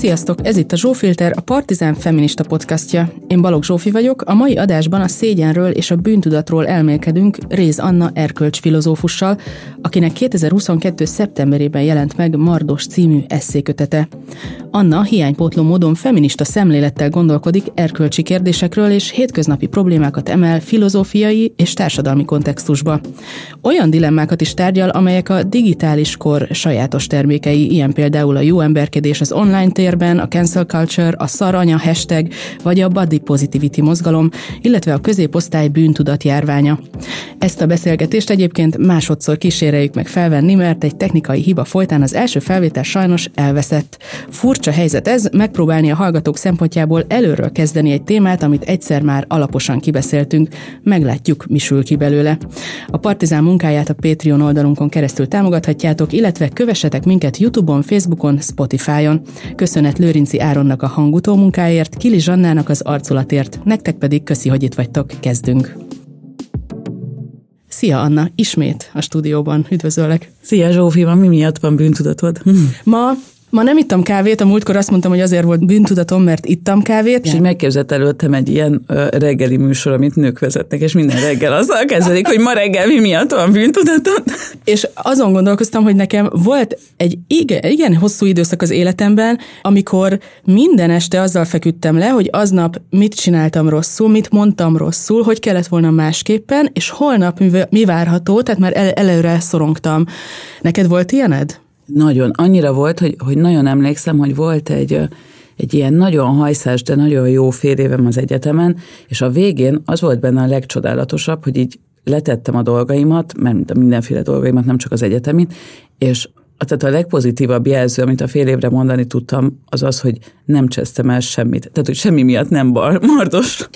Sziasztok, ez itt a Zsófilter, a Partizán feminista podcastja. Én Balogh Zsófi vagyok, a mai adásban a szégyenről és a bűntudatról elmélkedünk Réz Anna erkölcs filozófussal, akinek 2022. szeptemberében jelent meg Mardos című eszékötete. Anna hiánypótló módon feminista szemlélettel gondolkodik erkölcsi kérdésekről és hétköznapi problémákat emel filozófiai és társadalmi kontextusba. Olyan dilemmákat is tárgyal, amelyek a digitális kor sajátos termékei, ilyen például a jó emberkedés az online térben, a cancel culture, a szaranya hashtag vagy a body positivity mozgalom, illetve a középosztály bűntudat járványa. Ezt a beszélgetést egyébként másodszor kíséreljük meg felvenni, mert egy technikai hiba folytán az első felvétel sajnos elveszett. Furcsa helyzet ez, megpróbálni a hallgatók szempontjából előről kezdeni egy témát, amit egyszer már alaposan kibeszéltünk, meglátjuk, mi sül ki belőle. A Partizán munkáját a Patreon oldalunkon keresztül támogathatjátok, illetve kövessetek minket YouTube-on, Facebookon, Spotify-on. Köszönet Lőrinci Áronnak a hangutó munkáért, Kili Zsannának az arculatért, nektek pedig köszi, hogy itt vagytok, kezdünk. Szia Anna, ismét a stúdióban, üdvözöllek. Szia Zsófi, mi miatt van bűntudatod? Ma Ma nem ittam kávét, a múltkor azt mondtam, hogy azért volt bűntudatom, mert ittam kávét. És így megképzett előttem egy ilyen reggeli műsor, amit nők vezetnek, és minden reggel azzal kezdődik, hogy ma reggel mi miatt van bűntudatom. És azon gondolkoztam, hogy nekem volt egy igen, igen hosszú időszak az életemben, amikor minden este azzal feküdtem le, hogy aznap mit csináltam rosszul, mit mondtam rosszul, hogy kellett volna másképpen, és holnap mi várható, tehát már el, előre szorongtam. Neked volt ilyened? Nagyon. Annyira volt, hogy, hogy nagyon emlékszem, hogy volt egy, egy ilyen nagyon hajszás, de nagyon jó fél évem az egyetemen, és a végén az volt benne a legcsodálatosabb, hogy így letettem a dolgaimat, mert mindenféle dolgaimat, nem csak az egyetemit, és tehát a legpozitívabb jelző, amit a fél évre mondani tudtam, az az, hogy nem csesztem el semmit. Tehát, hogy semmi miatt nem bar, mardos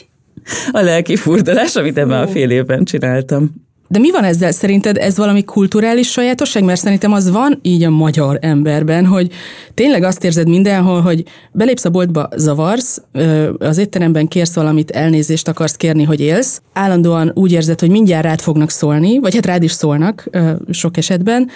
a lelki furdalás, amit ebben a fél évben csináltam. De mi van ezzel? Szerinted ez valami kulturális sajátosság? Mert szerintem az van így a magyar emberben, hogy tényleg azt érzed mindenhol, hogy belépsz a boltba, zavarsz, az étteremben kérsz valamit, elnézést akarsz kérni, hogy élsz. Állandóan úgy érzed, hogy mindjárt rád fognak szólni, vagy hát rád is szólnak sok esetben.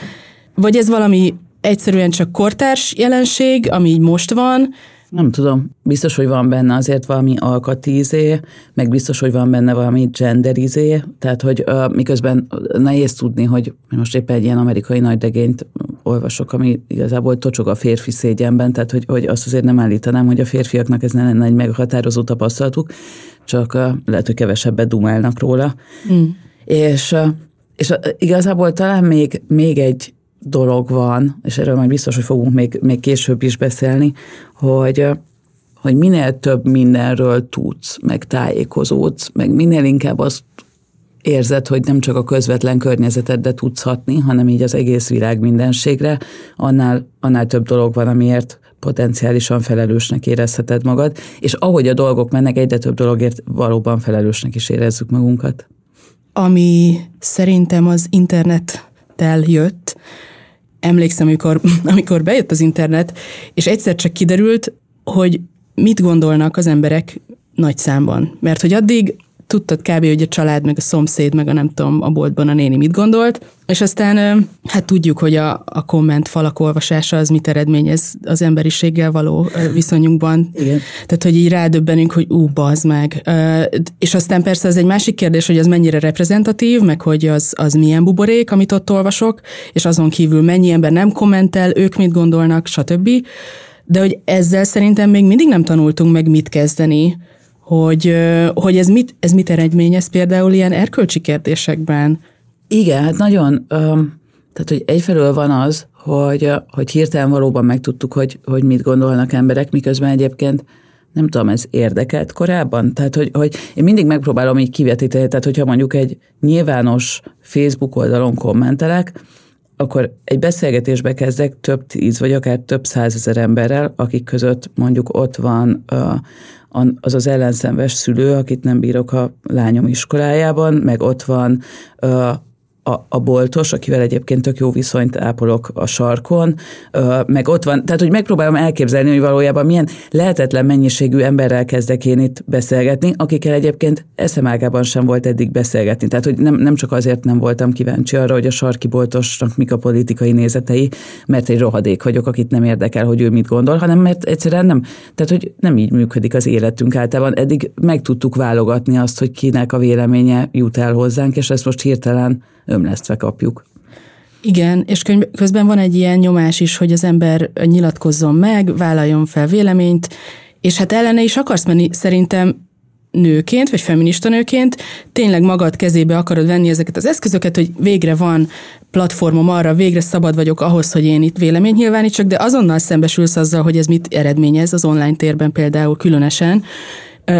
Vagy ez valami egyszerűen csak kortárs jelenség, ami így most van, nem tudom, biztos, hogy van benne azért valami alkatízé, meg biztos, hogy van benne valami genderizé, tehát hogy uh, miközben nehéz tudni, hogy most éppen egy ilyen amerikai nagydegényt olvasok, ami igazából tocsog a férfi szégyenben, tehát hogy, hogy azt azért nem állítanám, hogy a férfiaknak ez ne lenne egy meghatározó tapasztalatuk, csak uh, lehet, hogy kevesebbet dumálnak róla. Mm. És, uh, és igazából talán még, még egy dolog van, és erről majd biztos, hogy fogunk még, még később is beszélni, hogy, hogy minél több mindenről tudsz, meg tájékozódsz, meg minél inkább azt érzed, hogy nem csak a közvetlen környezetedre tudsz hatni, hanem így az egész világ mindenségre, annál, annál több dolog van, amiért potenciálisan felelősnek érezheted magad, és ahogy a dolgok mennek, egyre több dologért valóban felelősnek is érezzük magunkat. Ami szerintem az internettel jött, emlékszem, amikor, amikor bejött az internet, és egyszer csak kiderült, hogy mit gondolnak az emberek nagy számban. Mert hogy addig tudtad kb. hogy a család, meg a szomszéd, meg a nem tudom, a boltban a néni mit gondolt, és aztán hát tudjuk, hogy a, a komment falak olvasása az mit eredményez az emberiséggel való viszonyunkban. Igen. Tehát, hogy így rádöbbenünk, hogy ú, bazd meg. És aztán persze az egy másik kérdés, hogy az mennyire reprezentatív, meg hogy az, az milyen buborék, amit ott olvasok, és azon kívül mennyi ember nem kommentel, ők mit gondolnak, stb. De hogy ezzel szerintem még mindig nem tanultunk meg mit kezdeni hogy, hogy ez, mit, ez mit eredményez például ilyen erkölcsi kérdésekben? Igen, hát nagyon, tehát hogy egyfelől van az, hogy, hogy hirtelen valóban megtudtuk, hogy, hogy mit gondolnak emberek, miközben egyébként nem tudom, ez érdekelt korábban? Tehát, hogy, hogy én mindig megpróbálom így kivetíteni, tehát hogyha mondjuk egy nyilvános Facebook oldalon kommentelek, akkor egy beszélgetésbe kezdek több tíz, vagy akár több százezer emberrel, akik között mondjuk ott van az az ellenszenves szülő, akit nem bírok a lányom iskolájában, meg ott van a, a boltos, akivel egyébként tök jó viszonyt ápolok a sarkon, meg ott van, tehát hogy megpróbálom elképzelni, hogy valójában milyen lehetetlen mennyiségű emberrel kezdek én itt beszélgetni, akikkel egyébként eszemágában sem volt eddig beszélgetni. Tehát, hogy nem, nem csak azért nem voltam kíváncsi arra, hogy a sarki boltosnak mik a politikai nézetei, mert egy rohadék vagyok, akit nem érdekel, hogy ő mit gondol, hanem mert egyszerűen nem, tehát, hogy nem így működik az életünk általában. Eddig meg tudtuk válogatni azt, hogy kinek a véleménye jut el hozzánk, és ezt most hirtelen ömlesztve kapjuk. Igen, és közben van egy ilyen nyomás is, hogy az ember nyilatkozzon meg, vállaljon fel véleményt, és hát ellene is akarsz menni, szerintem nőként, vagy feminista nőként tényleg magad kezébe akarod venni ezeket az eszközöket, hogy végre van platformom arra, végre szabad vagyok ahhoz, hogy én itt véleményt nyilvánítsak, de azonnal szembesülsz azzal, hogy ez mit eredményez az online térben például különösen.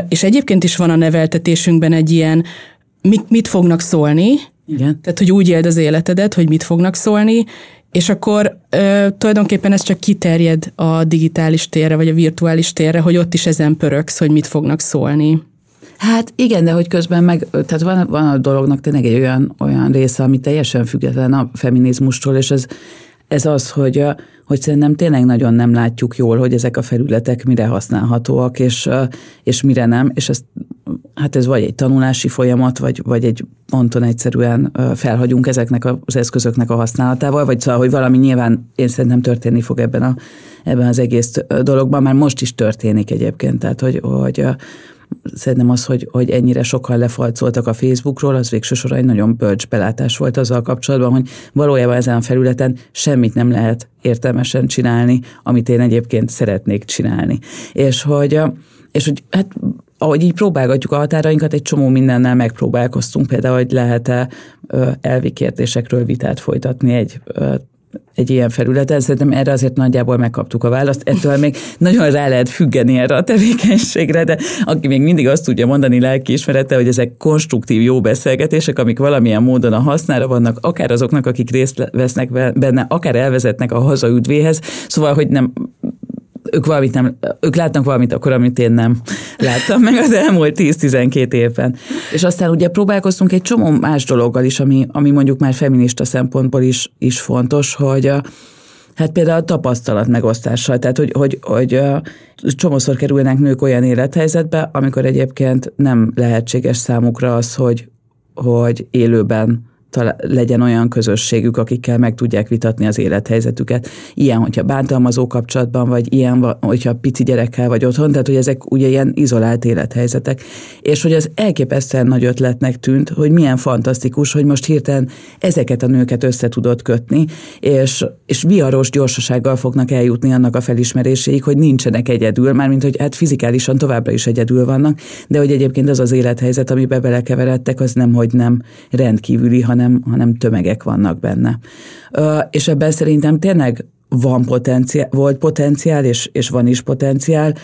És egyébként is van a neveltetésünkben egy ilyen, mit, mit fognak szólni, igen. Tehát, hogy úgy éld az életedet, hogy mit fognak szólni, és akkor ö, tulajdonképpen ez csak kiterjed a digitális térre, vagy a virtuális térre, hogy ott is ezen pöröksz, hogy mit fognak szólni. Hát igen, de hogy közben meg, tehát van, van a dolognak tényleg egy olyan, olyan része, ami teljesen független a feminizmustól, és ez, ez az, hogy, hogy szerintem tényleg nagyon nem látjuk jól, hogy ezek a felületek mire használhatóak, és, és mire nem, és ezt hát ez vagy egy tanulási folyamat, vagy, vagy egy ponton egyszerűen felhagyunk ezeknek az eszközöknek a használatával, vagy szóval, hogy valami nyilván én szerintem történni fog ebben, a, ebben az egész dologban, már most is történik egyébként, tehát hogy, hogy szerintem az, hogy, hogy ennyire sokan lefalcoltak a Facebookról, az végső soron egy nagyon bölcs belátás volt azzal kapcsolatban, hogy valójában ezen a felületen semmit nem lehet értelmesen csinálni, amit én egyébként szeretnék csinálni. És hogy, és hogy hát ahogy így próbálgatjuk a határainkat, egy csomó mindennel megpróbálkoztunk, például, hogy lehet-e elvi kérdésekről vitát folytatni egy egy ilyen felületen. Szerintem erre azért nagyjából megkaptuk a választ. Ettől még nagyon rá lehet függeni erre a tevékenységre, de aki még mindig azt tudja mondani lelkiismerete, hogy ezek konstruktív jó beszélgetések, amik valamilyen módon a hasznára vannak, akár azoknak, akik részt vesznek benne, akár elvezetnek a hazaüdvéhez. Szóval, hogy nem ők valamit nem, ők látnak valamit akkor, amit én nem láttam meg az elmúlt 10-12 évben. És aztán ugye próbálkoztunk egy csomó más dologgal is, ami, ami mondjuk már feminista szempontból is, is fontos, hogy a, Hát például a tapasztalat megosztással, tehát hogy, hogy, hogy csomószor kerülnek nők olyan élethelyzetbe, amikor egyébként nem lehetséges számukra az, hogy, hogy élőben legyen olyan közösségük, akikkel meg tudják vitatni az élethelyzetüket. Ilyen, hogyha bántalmazó kapcsolatban vagy, ilyen, hogyha pici gyerekkel vagy otthon, tehát hogy ezek ugye ilyen izolált élethelyzetek. És hogy az elképesztően nagy ötletnek tűnt, hogy milyen fantasztikus, hogy most hirtelen ezeket a nőket össze tudod kötni, és, és viharos gyorsasággal fognak eljutni annak a felismeréséig, hogy nincsenek egyedül, mármint hogy hát fizikálisan továbbra is egyedül vannak, de hogy egyébként az az élethelyzet, amiben belekeveredtek, az nem, hogy nem rendkívüli, hanem hanem, hanem tömegek vannak benne. És ebben szerintem tényleg van potenciál, volt potenciál, és, és van is potenciál.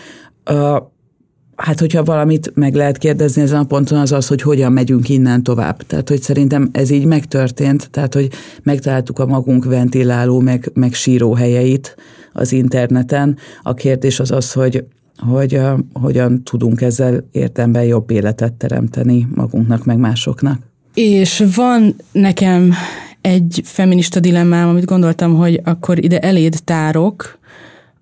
Hát, hogyha valamit meg lehet kérdezni ezen a ponton, az az, hogy hogyan megyünk innen tovább. Tehát, hogy szerintem ez így megtörtént, tehát, hogy megtaláltuk a magunk ventiláló, meg, meg síró helyeit az interneten. A kérdés az az, hogy hogy uh, hogyan tudunk ezzel értemben jobb életet teremteni magunknak, meg másoknak. És van nekem egy feminista dilemmám, amit gondoltam, hogy akkor ide eléd tárok,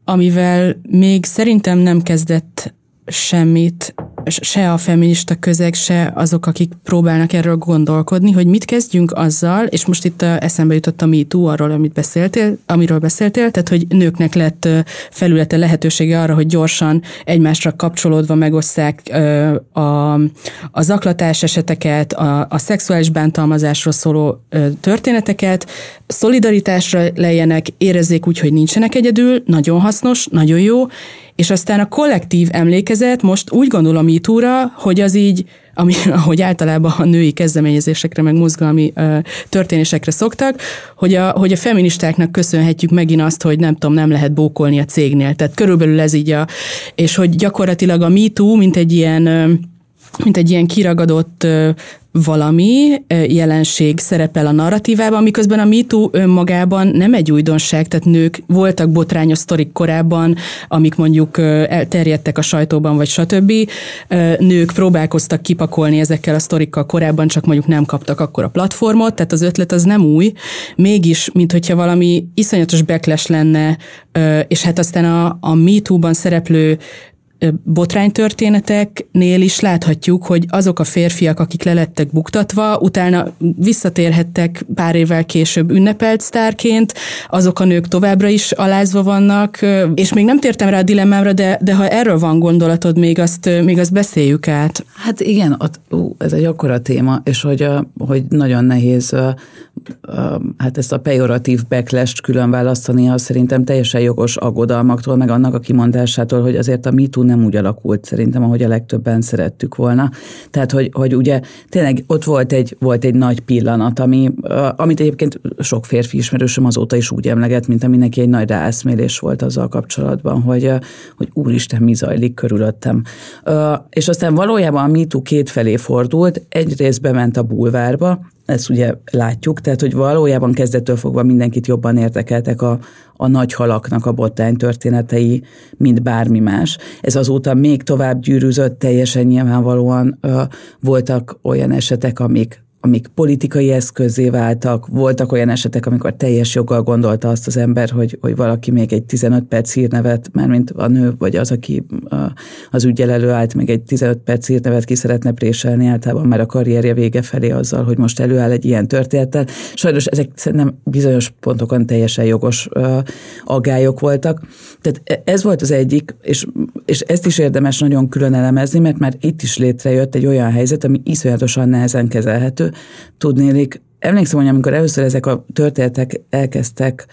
amivel még szerintem nem kezdett semmit se a feminista közeg, se azok, akik próbálnak erről gondolkodni, hogy mit kezdjünk azzal, és most itt eszembe jutott a MeToo arról, amit beszéltél, amiről beszéltél, tehát hogy nőknek lett felülete lehetősége arra, hogy gyorsan egymásra kapcsolódva megosszák a, a zaklatás eseteket, a, a szexuális bántalmazásról szóló történeteket, szolidaritásra lejjenek, érezzék úgy, hogy nincsenek egyedül, nagyon hasznos, nagyon jó, és aztán a kollektív emlékezet most úgy gondolom túra, hogy az így, ami, ahogy általában a női kezdeményezésekre, meg mozgalmi ö, történésekre szoktak, hogy a, hogy a feministáknak köszönhetjük megint azt, hogy nem tudom, nem lehet bókolni a cégnél. Tehát körülbelül ez így a, és hogy gyakorlatilag a MeToo, mint egy ilyen mint egy ilyen kiragadott valami jelenség szerepel a narratívában, miközben a MeToo önmagában nem egy újdonság, tehát nők voltak botrányos sztorik korábban, amik mondjuk elterjedtek a sajtóban, vagy stb. Nők próbálkoztak kipakolni ezekkel a sztorikkal korábban, csak mondjuk nem kaptak akkor a platformot, tehát az ötlet az nem új, mégis, mint hogyha valami iszonyatos backlash lenne, és hát aztán a, a MeToo-ban szereplő botránytörténeteknél is láthatjuk, hogy azok a férfiak, akik lelettek buktatva, utána visszatérhettek pár évvel később ünnepelt sztárként, azok a nők továbbra is alázva vannak, és még nem tértem rá a dilemmámra, de, de ha erről van gondolatod, még azt, még azt beszéljük át. Hát igen, ott, ú, ez egy akkora téma, és hogy, hogy nagyon nehéz hát ezt a pejoratív backlash külön választani, az szerintem teljesen jogos aggodalmaktól, meg annak a kimondásától, hogy azért a MeToo nem úgy alakult szerintem, ahogy a legtöbben szerettük volna. Tehát, hogy, hogy ugye tényleg ott volt egy, volt egy nagy pillanat, ami, amit egyébként sok férfi ismerősöm azóta is úgy emleget, mint ami neki egy nagy ráeszmélés volt azzal kapcsolatban, hogy, hogy úristen, mi zajlik körülöttem. És aztán valójában a MeToo két felé fordult, egyrészt bement a bulvárba, ezt ugye látjuk, tehát hogy valójában kezdettől fogva mindenkit jobban érdekeltek a, a nagy halaknak a bottány történetei, mint bármi más. Ez azóta még tovább gyűrűzött, teljesen nyilvánvalóan ö, voltak olyan esetek, amik amik politikai eszközé váltak. Voltak olyan esetek, amikor teljes joggal gondolta azt az ember, hogy, hogy valaki még egy 15 perc hírnevet, mármint a nő, vagy az, aki az ügyel előállt, meg egy 15 perc hírnevet ki szeretne préselni általában már a karrierje vége felé azzal, hogy most előáll egy ilyen történettel. Sajnos ezek szerintem bizonyos pontokon teljesen jogos aggályok voltak. Tehát e, ez volt az egyik, és, és ezt is érdemes nagyon külön elemezni, mert már itt is létrejött egy olyan helyzet, ami iszonyatosan nehezen kezelhető, tudnélik, emlékszem, hogy amikor először ezek a történetek elkezdtek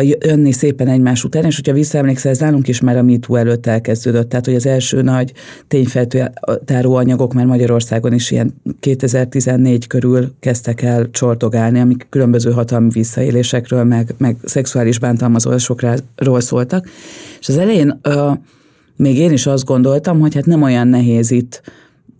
jönni szépen egymás után, és hogyha visszaemlékszel, ez nálunk is már a MeToo előtt elkezdődött, tehát hogy az első nagy tényfeltáró anyagok már Magyarországon is ilyen 2014 körül kezdtek el csortogálni, amik különböző hatalmi visszaélésekről, meg, meg szexuális bántalmazásokról szóltak, és az elején uh, még én is azt gondoltam, hogy hát nem olyan nehéz itt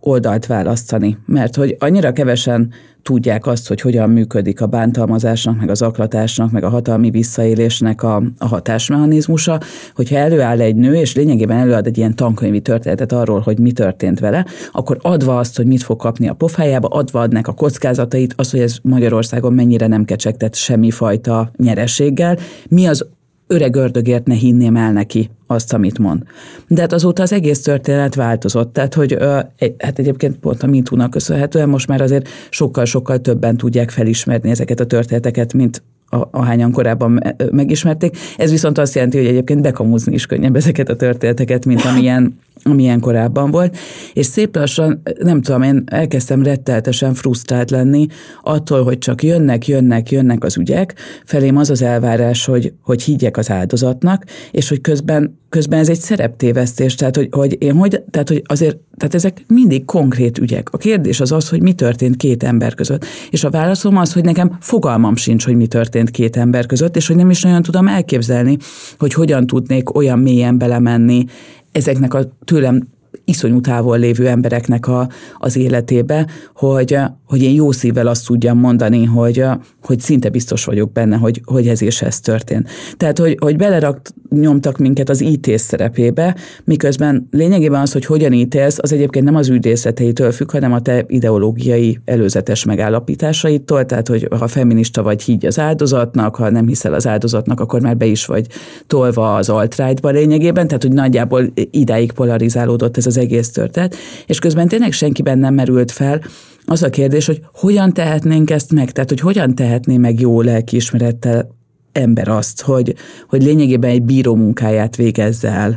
oldalt választani, mert hogy annyira kevesen tudják azt, hogy hogyan működik a bántalmazásnak, meg az aklatásnak, meg a hatalmi visszaélésnek a, a hatásmechanizmusa, hogyha előáll egy nő, és lényegében előad egy ilyen tankönyvi történetet arról, hogy mi történt vele, akkor adva azt, hogy mit fog kapni a pofájába, adva adnak a kockázatait, az, hogy ez Magyarországon mennyire nem kecsegtet semmifajta nyereséggel, mi az öreg ördögért ne hinném el neki azt, amit mond. De hát azóta az egész történet változott, tehát hogy hát egyébként pont a MeToo-nak köszönhetően most már azért sokkal-sokkal többen tudják felismerni ezeket a történeteket, mint ahányan korábban megismerték. Ez viszont azt jelenti, hogy egyébként bekamuzni is könnyebb ezeket a történeteket, mint amilyen, amilyen korábban volt. És szép lassan, nem tudom, én elkezdtem retteltesen frusztrált lenni attól, hogy csak jönnek, jönnek, jönnek az ügyek, felém az az elvárás, hogy, hogy higgyek az áldozatnak, és hogy közben, közben ez egy szereptévesztés, tehát hogy, hogy én hogy, tehát hogy azért, tehát ezek mindig konkrét ügyek. A kérdés az az, hogy mi történt két ember között. És a válaszom az, hogy nekem fogalmam sincs, hogy mi történt két ember között, és hogy nem is nagyon tudom elképzelni, hogy hogyan tudnék olyan mélyen belemenni ezeknek a tőlem iszonyú távol lévő embereknek a, az életébe, hogy, hogy én jó szívvel azt tudjam mondani, hogy, hogy szinte biztos vagyok benne, hogy, hogy ez és ez történt. Tehát, hogy, hogy belerakt, nyomtak minket az ítész szerepébe, miközben lényegében az, hogy hogyan ítélsz, az egyébként nem az ügyészeteitől függ, hanem a te ideológiai előzetes megállapításaitól, tehát, hogy ha feminista vagy, higgy az áldozatnak, ha nem hiszel az áldozatnak, akkor már be is vagy tolva az alt lényegében, tehát, hogy nagyjából idáig polarizálódott ez az egész történet, és közben tényleg senkiben nem merült fel az a kérdés, hogy hogyan tehetnénk ezt meg, tehát hogy hogyan tehetné meg jó lelkiismerettel ember azt, hogy, hogy lényegében egy bíró munkáját végezze el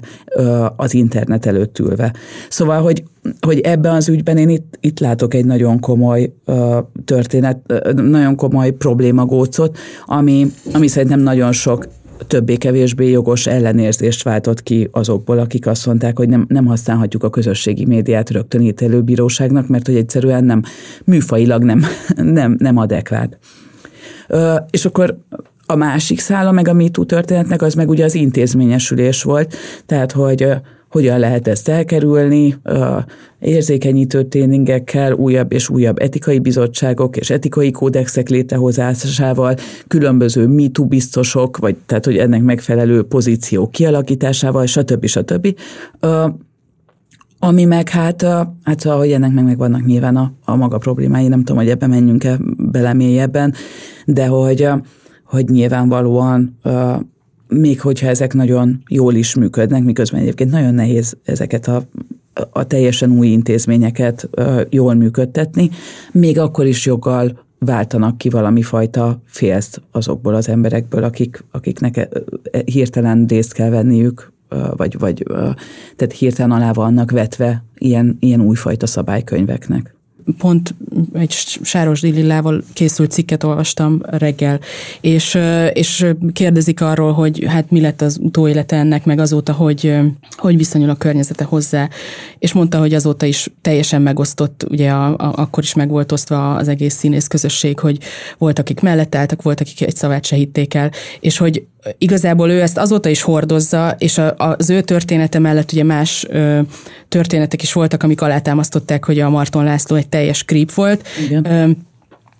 az internet előtt ülve. Szóval, hogy, hogy ebben az ügyben én itt, itt látok egy nagyon komoly ö, történet, ö, nagyon komoly problémagócot, ami, ami szerintem nagyon sok többé-kevésbé jogos ellenérzést váltott ki azokból, akik azt mondták, hogy nem, nem használhatjuk a közösségi médiát rögtön bíróságnak, mert hogy egyszerűen nem műfailag nem, nem, nem adekvát. Ö, és akkor a másik szála meg a MeToo történetnek az meg ugye az intézményesülés volt, tehát hogy hogyan lehet ezt elkerülni, érzékenyítő tréningekkel, újabb és újabb etikai bizottságok és etikai kódexek létrehozásával, különböző MeToo biztosok, vagy tehát, hogy ennek megfelelő pozíció kialakításával, stb. stb. Ami meg hát, hát hogy ennek meg megvannak nyilván a, a maga problémái, nem tudom, hogy ebbe menjünk-e bele mélyebben, de hogy, hogy nyilvánvalóan még hogyha ezek nagyon jól is működnek, miközben egyébként nagyon nehéz ezeket a, a teljesen új intézményeket jól működtetni, még akkor is joggal váltanak ki valami fajta félszt azokból az emberekből, akik, akiknek e, hirtelen részt kell venniük vagy, vagy tehát hirtelen alá vannak vetve ilyen, ilyen újfajta szabálykönyveknek pont egy Sáros Dillillával készült cikket olvastam reggel, és, és kérdezik arról, hogy hát mi lett az utóélete ennek, meg azóta, hogy, hogy viszonyul a környezete hozzá, és mondta, hogy azóta is teljesen megosztott, ugye a, a, akkor is meg volt osztva az egész színész közösség, hogy volt, akik mellett álltak, volt, akik egy szavát se hitték el, és hogy igazából ő ezt azóta is hordozza, és a, az ő története mellett ugye más ö, történetek is voltak, amik alátámasztották, hogy a Marton László egy teljes creep volt. Igen. Ö,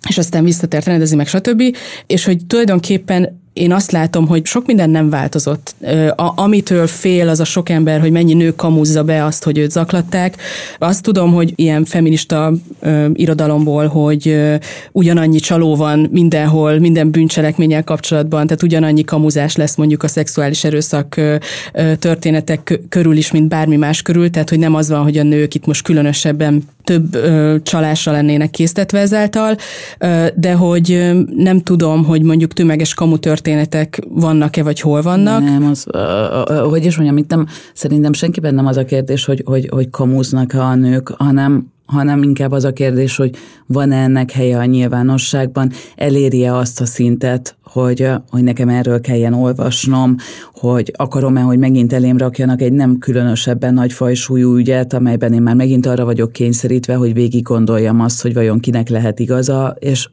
és aztán visszatért rendezni meg, stb. És hogy tulajdonképpen én azt látom, hogy sok minden nem változott. A, amitől fél az a sok ember, hogy mennyi nő kamuzza be azt, hogy őt zaklatták. Azt tudom, hogy ilyen feminista ö, irodalomból, hogy ö, ugyanannyi csaló van mindenhol, minden bűncselekménnyel kapcsolatban, tehát ugyanannyi kamuzás lesz mondjuk a szexuális erőszak ö, ö, történetek körül is, mint bármi más körül, tehát hogy nem az van, hogy a nők itt most különösebben több ö, csalásra lennének késztetve ezáltal, ö, de hogy ö, nem tudom, hogy mondjuk tömeges kamu történetek vannak-e, vagy hol vannak. Nem, az, hogy is mondjam, itt nem, szerintem senkiben nem az a kérdés, hogy, hogy, hogy kamúznak a nők, hanem hanem inkább az a kérdés, hogy van-e ennek helye a nyilvánosságban, eléri-e azt a szintet, hogy, hogy nekem erről kelljen olvasnom, hogy akarom-e, hogy megint elém rakjanak egy nem különösebben nagy fajsúlyú ügyet, amelyben én már megint arra vagyok kényszerítve, hogy végig gondoljam azt, hogy vajon kinek lehet igaza, és,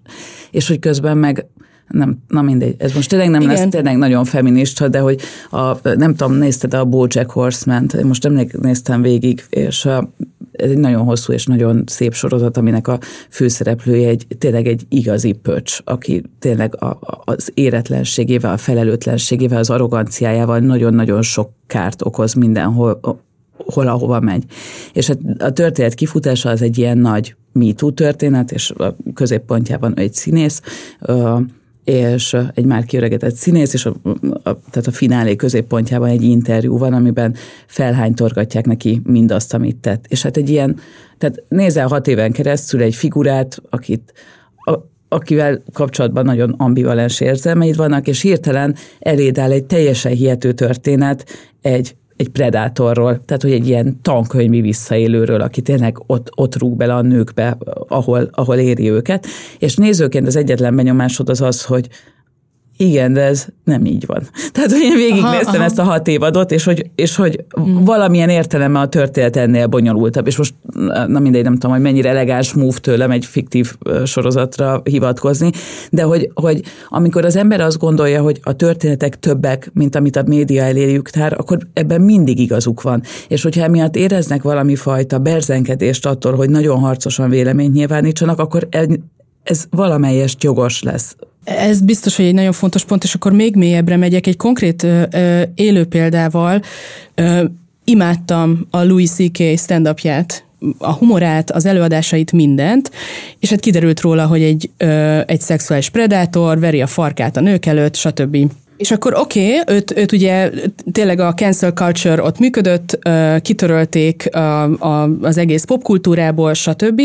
és hogy közben meg nem, na mindegy, ez most tényleg nem Igen. lesz tényleg nagyon feminista, de hogy a, nem tudom, nézted a Bojack horseman én most emlék, néztem végig, és a, ez egy nagyon hosszú és nagyon szép sorozat, aminek a főszereplője egy, tényleg egy igazi pöcs, aki tényleg a, az éretlenségével, a felelőtlenségével, az arroganciájával nagyon-nagyon sok kárt okoz mindenhol, hol, ahova megy. És a, a történet kifutása az egy ilyen nagy MeToo történet, és a középpontjában egy színész, és egy már kiöregetett színész, és a, a, tehát a finálé középpontjában egy interjú van, amiben felhánytorgatják neki mindazt, amit tett. És hát egy ilyen, tehát nézel hat éven keresztül egy figurát, akit a, akivel kapcsolatban nagyon ambivalens érzelmeid vannak, és hirtelen eléd áll egy teljesen hihető történet egy egy predátorról, tehát hogy egy ilyen tankönyvi visszaélőről, aki tényleg ott, ott rúg bele a nőkbe, ahol, ahol éri őket, és nézőként az egyetlen benyomásod az az, hogy igen, de ez nem így van. Tehát, hogy én végignéztem ezt a hat évadot, és hogy, és hogy hmm. valamilyen értelemmel a történet ennél bonyolultabb, és most na mindegy, nem tudom, hogy mennyire elegáns move tőlem egy fiktív sorozatra hivatkozni, de hogy, hogy amikor az ember azt gondolja, hogy a történetek többek, mint amit a média eléjük tár, akkor ebben mindig igazuk van. És hogyha emiatt éreznek valami fajta berzenkedést attól, hogy nagyon harcosan véleményt nyilvánítsanak, akkor ez valamelyest jogos lesz. Ez biztos, hogy egy nagyon fontos pont, és akkor még mélyebbre megyek egy konkrét ö, ö, élő példával. Ö, imádtam a Louis C.K. stand-upját, a humorát, az előadásait, mindent, és hát kiderült róla, hogy egy, ö, egy szexuális predátor, veri a farkát a nők előtt, stb. És akkor oké, okay, őt, őt ugye tényleg a cancel culture ott működött, kitörölték a, a, az egész popkultúrából, stb.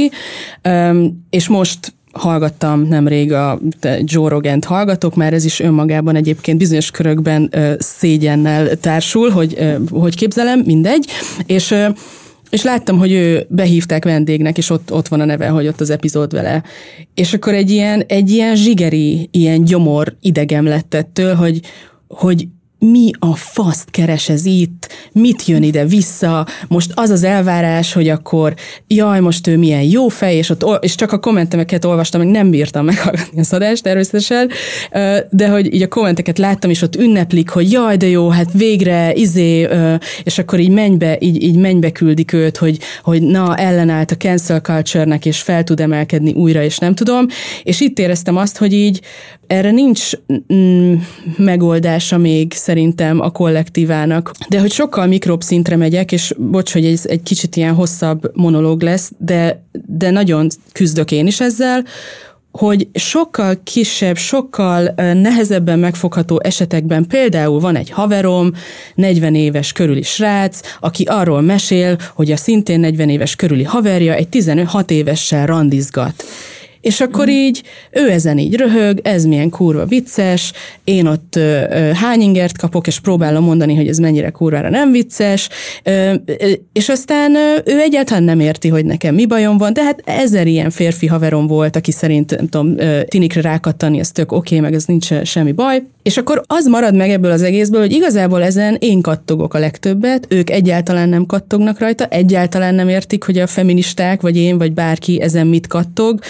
És most hallgattam nemrég a Joe Rogent hallgatok, mert ez is önmagában egyébként bizonyos körökben szégyennel társul, hogy hogy képzelem, mindegy, és és láttam, hogy ő behívták vendégnek, és ott, ott van a neve, hogy ott az epizód vele. És akkor egy ilyen, egy ilyen zsigeri, ilyen gyomor idegem lett ettől, hogy, hogy mi a faszt keres ez itt, mit jön ide vissza, most az az elvárás, hogy akkor jaj, most ő milyen jó fej, és, ott, és csak a kommentemeket olvastam, meg nem bírtam meghallgatni a szadást természetesen, de hogy így a kommenteket láttam, és ott ünneplik, hogy jaj, de jó, hát végre, izé, és akkor így mennybe, így, így mennybe küldik őt, hogy, hogy na, ellenállt a cancel culture-nek, és fel tud emelkedni újra, és nem tudom, és itt éreztem azt, hogy így erre nincs mm, megoldása még szerintem a kollektívának. De hogy sokkal mikrobb szintre megyek, és bocs, hogy ez egy kicsit ilyen hosszabb monológ lesz, de, de nagyon küzdök én is ezzel, hogy sokkal kisebb, sokkal nehezebben megfogható esetekben például van egy haverom, 40 éves körüli srác, aki arról mesél, hogy a szintén 40 éves körüli haverja egy 16 évessel randizgat és akkor mm. így ő ezen így röhög, ez milyen kurva vicces, én ott ö, ö, hány ingert kapok, és próbálom mondani, hogy ez mennyire kurvára nem vicces, ö, ö, és aztán ö, ő egyáltalán nem érti, hogy nekem mi bajom van, de hát ezer ilyen férfi haverom volt, aki szerint, nem tudom, ö, tinikre rákattani, ez tök oké, okay, meg ez nincs semmi baj, és akkor az marad meg ebből az egészből, hogy igazából ezen én kattogok a legtöbbet, ők egyáltalán nem kattognak rajta, egyáltalán nem értik, hogy a feministák, vagy én, vagy bárki ezen mit kattog,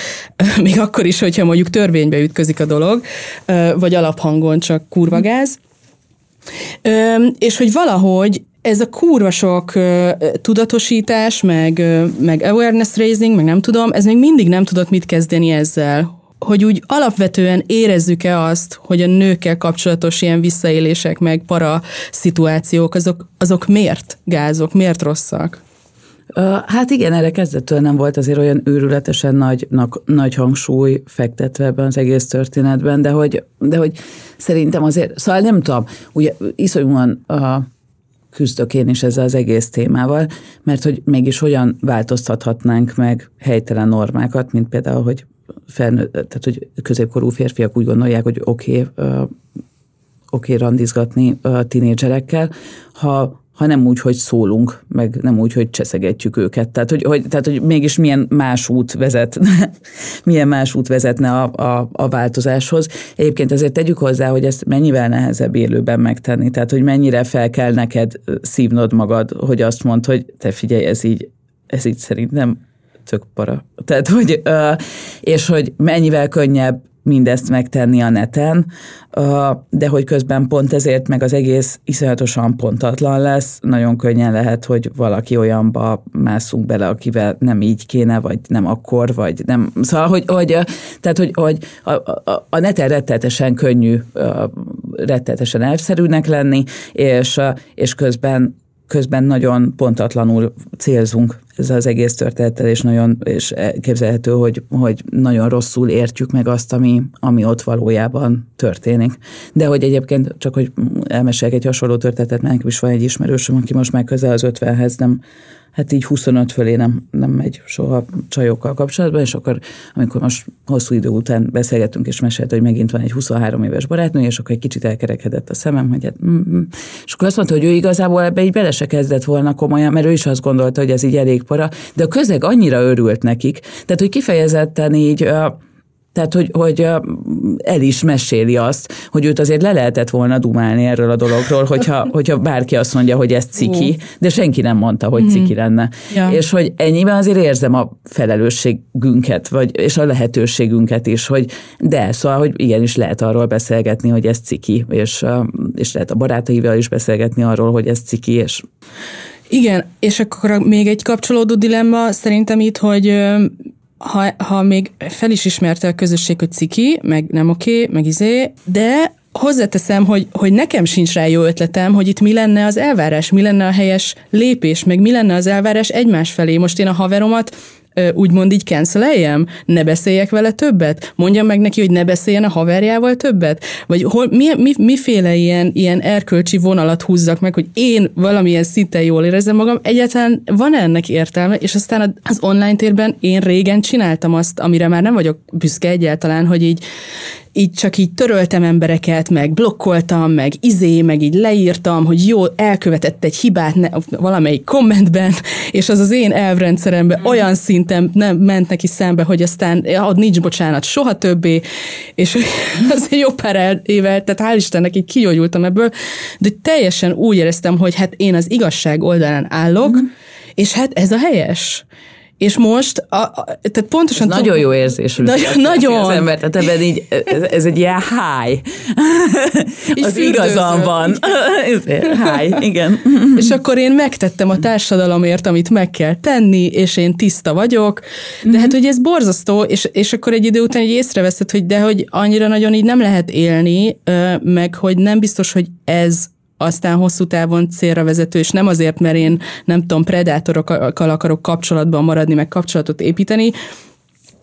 még akkor is, hogyha mondjuk törvénybe ütközik a dolog, vagy alaphangon csak kurva gáz. És hogy valahogy ez a kurva sok tudatosítás, meg, meg awareness raising, meg nem tudom, ez még mindig nem tudott mit kezdeni ezzel, hogy úgy alapvetően érezzük-e azt, hogy a nőkkel kapcsolatos ilyen visszaélések, meg para szituációk, azok, azok miért gázok, miért rosszak? Hát igen, erre kezdettől nem volt azért olyan őrületesen nagy, nagy hangsúly fektetve ebben az egész történetben, de hogy, de hogy szerintem azért, szóval nem tudom, ugye iszonyúan a, küzdök én is ezzel az egész témával, mert hogy mégis hogyan változtathatnánk meg helytelen normákat, mint például, hogy felnő, tehát hogy középkorú férfiak úgy gondolják, hogy oké, okay, oké okay, randizgatni tinédzserekkel, ha ha nem úgy, hogy szólunk, meg nem úgy, hogy cseszegetjük őket. Tehát, hogy, hogy, tehát, hogy mégis milyen más út vezet, milyen más út vezetne a, a, a változáshoz. Egyébként azért tegyük hozzá, hogy ezt mennyivel nehezebb élőben megtenni. Tehát, hogy mennyire fel kell neked szívnod magad, hogy azt mondd, hogy te figyelj, ez így, ez így szerintem tök para. Tehát, hogy, és hogy mennyivel könnyebb mindezt megtenni a neten, de hogy közben pont ezért meg az egész iszonyatosan pontatlan lesz, nagyon könnyen lehet, hogy valaki olyanba mászunk bele, akivel nem így kéne, vagy nem akkor, vagy nem. Szóval, hogy, hogy tehát, hogy, hogy a, a, a neten rettetesen könnyű, rettetesen elszerűnek lenni, és, és közben közben nagyon pontatlanul célzunk ez az egész történettel, és nagyon és képzelhető, hogy, hogy nagyon rosszul értjük meg azt, ami, ami ott valójában történik. De hogy egyébként csak, hogy elmeséljek egy hasonló történetet, mert is van egy ismerősöm, aki most már közel az 50-hez nem hát így 25 fölé nem, nem megy soha csajokkal kapcsolatban, és akkor, amikor most hosszú idő után beszélgettünk, és mesélt, hogy megint van egy 23 éves barátnő, és akkor egy kicsit elkerekedett a szemem, hogy hát, mm-hmm. és akkor azt mondta, hogy ő igazából ebbe így bele se kezdett volna komolyan, mert ő is azt gondolta, hogy ez így elég para, de a közeg annyira örült nekik, tehát, hogy kifejezetten így tehát, hogy, hogy el is meséli azt, hogy őt azért le lehetett volna dumálni erről a dologról, hogyha, hogyha bárki azt mondja, hogy ez ciki, de senki nem mondta, hogy mhm. ciki lenne. Ja. És hogy ennyiben azért érzem a felelősségünket, vagy, és a lehetőségünket is, hogy de, szóval, hogy igenis lehet arról beszélgetni, hogy ez ciki, és, és lehet a barátaival is beszélgetni arról, hogy ez ciki, és igen, és akkor még egy kapcsolódó dilemma szerintem itt, hogy ha, ha még fel is ismerte a közösség, hogy ciki, meg nem oké, meg izé, de hozzáteszem, hogy, hogy nekem sincs rá jó ötletem, hogy itt mi lenne az elvárás, mi lenne a helyes lépés, meg mi lenne az elvárás egymás felé. Most én a haveromat úgymond így canceleljem? Ne beszéljek vele többet? Mondjam meg neki, hogy ne beszéljen a haverjával többet? Vagy hol, mi, mi, miféle ilyen, ilyen erkölcsi vonalat húzzak meg, hogy én valamilyen szinten jól érezzem magam? Egyáltalán van ennek értelme? És aztán az online térben én régen csináltam azt, amire már nem vagyok büszke egyáltalán, hogy így így csak így töröltem embereket, meg blokkoltam, meg izé, meg így leírtam, hogy jó, elkövetett egy hibát ne, valamelyik kommentben, és az az én elvrendszeremben mm. olyan szinten nem ment neki szembe, hogy aztán ja, nincs bocsánat soha többé, és az jó pár éve, tehát hál' Istennek így kigyógyultam ebből, de teljesen úgy éreztem, hogy hát én az igazság oldalán állok, mm. és hát ez a helyes. És most, a, a, tehát pontosan... Ez tudom, nagyon jó érzés, hogy nagyon, nagyon. az ember, tehát ebben így, ez, ez egy ilyen. Így az igazam van. high, igen. És akkor én megtettem a társadalomért, amit meg kell tenni, és én tiszta vagyok, de mm-hmm. hát ugye ez borzasztó, és, és akkor egy idő után egy észreveszed, hogy de hogy annyira nagyon így nem lehet élni, meg hogy nem biztos, hogy ez aztán hosszú távon célra vezető, és nem azért, mert én nem tudom, predátorokkal akarok kapcsolatban maradni, meg kapcsolatot építeni,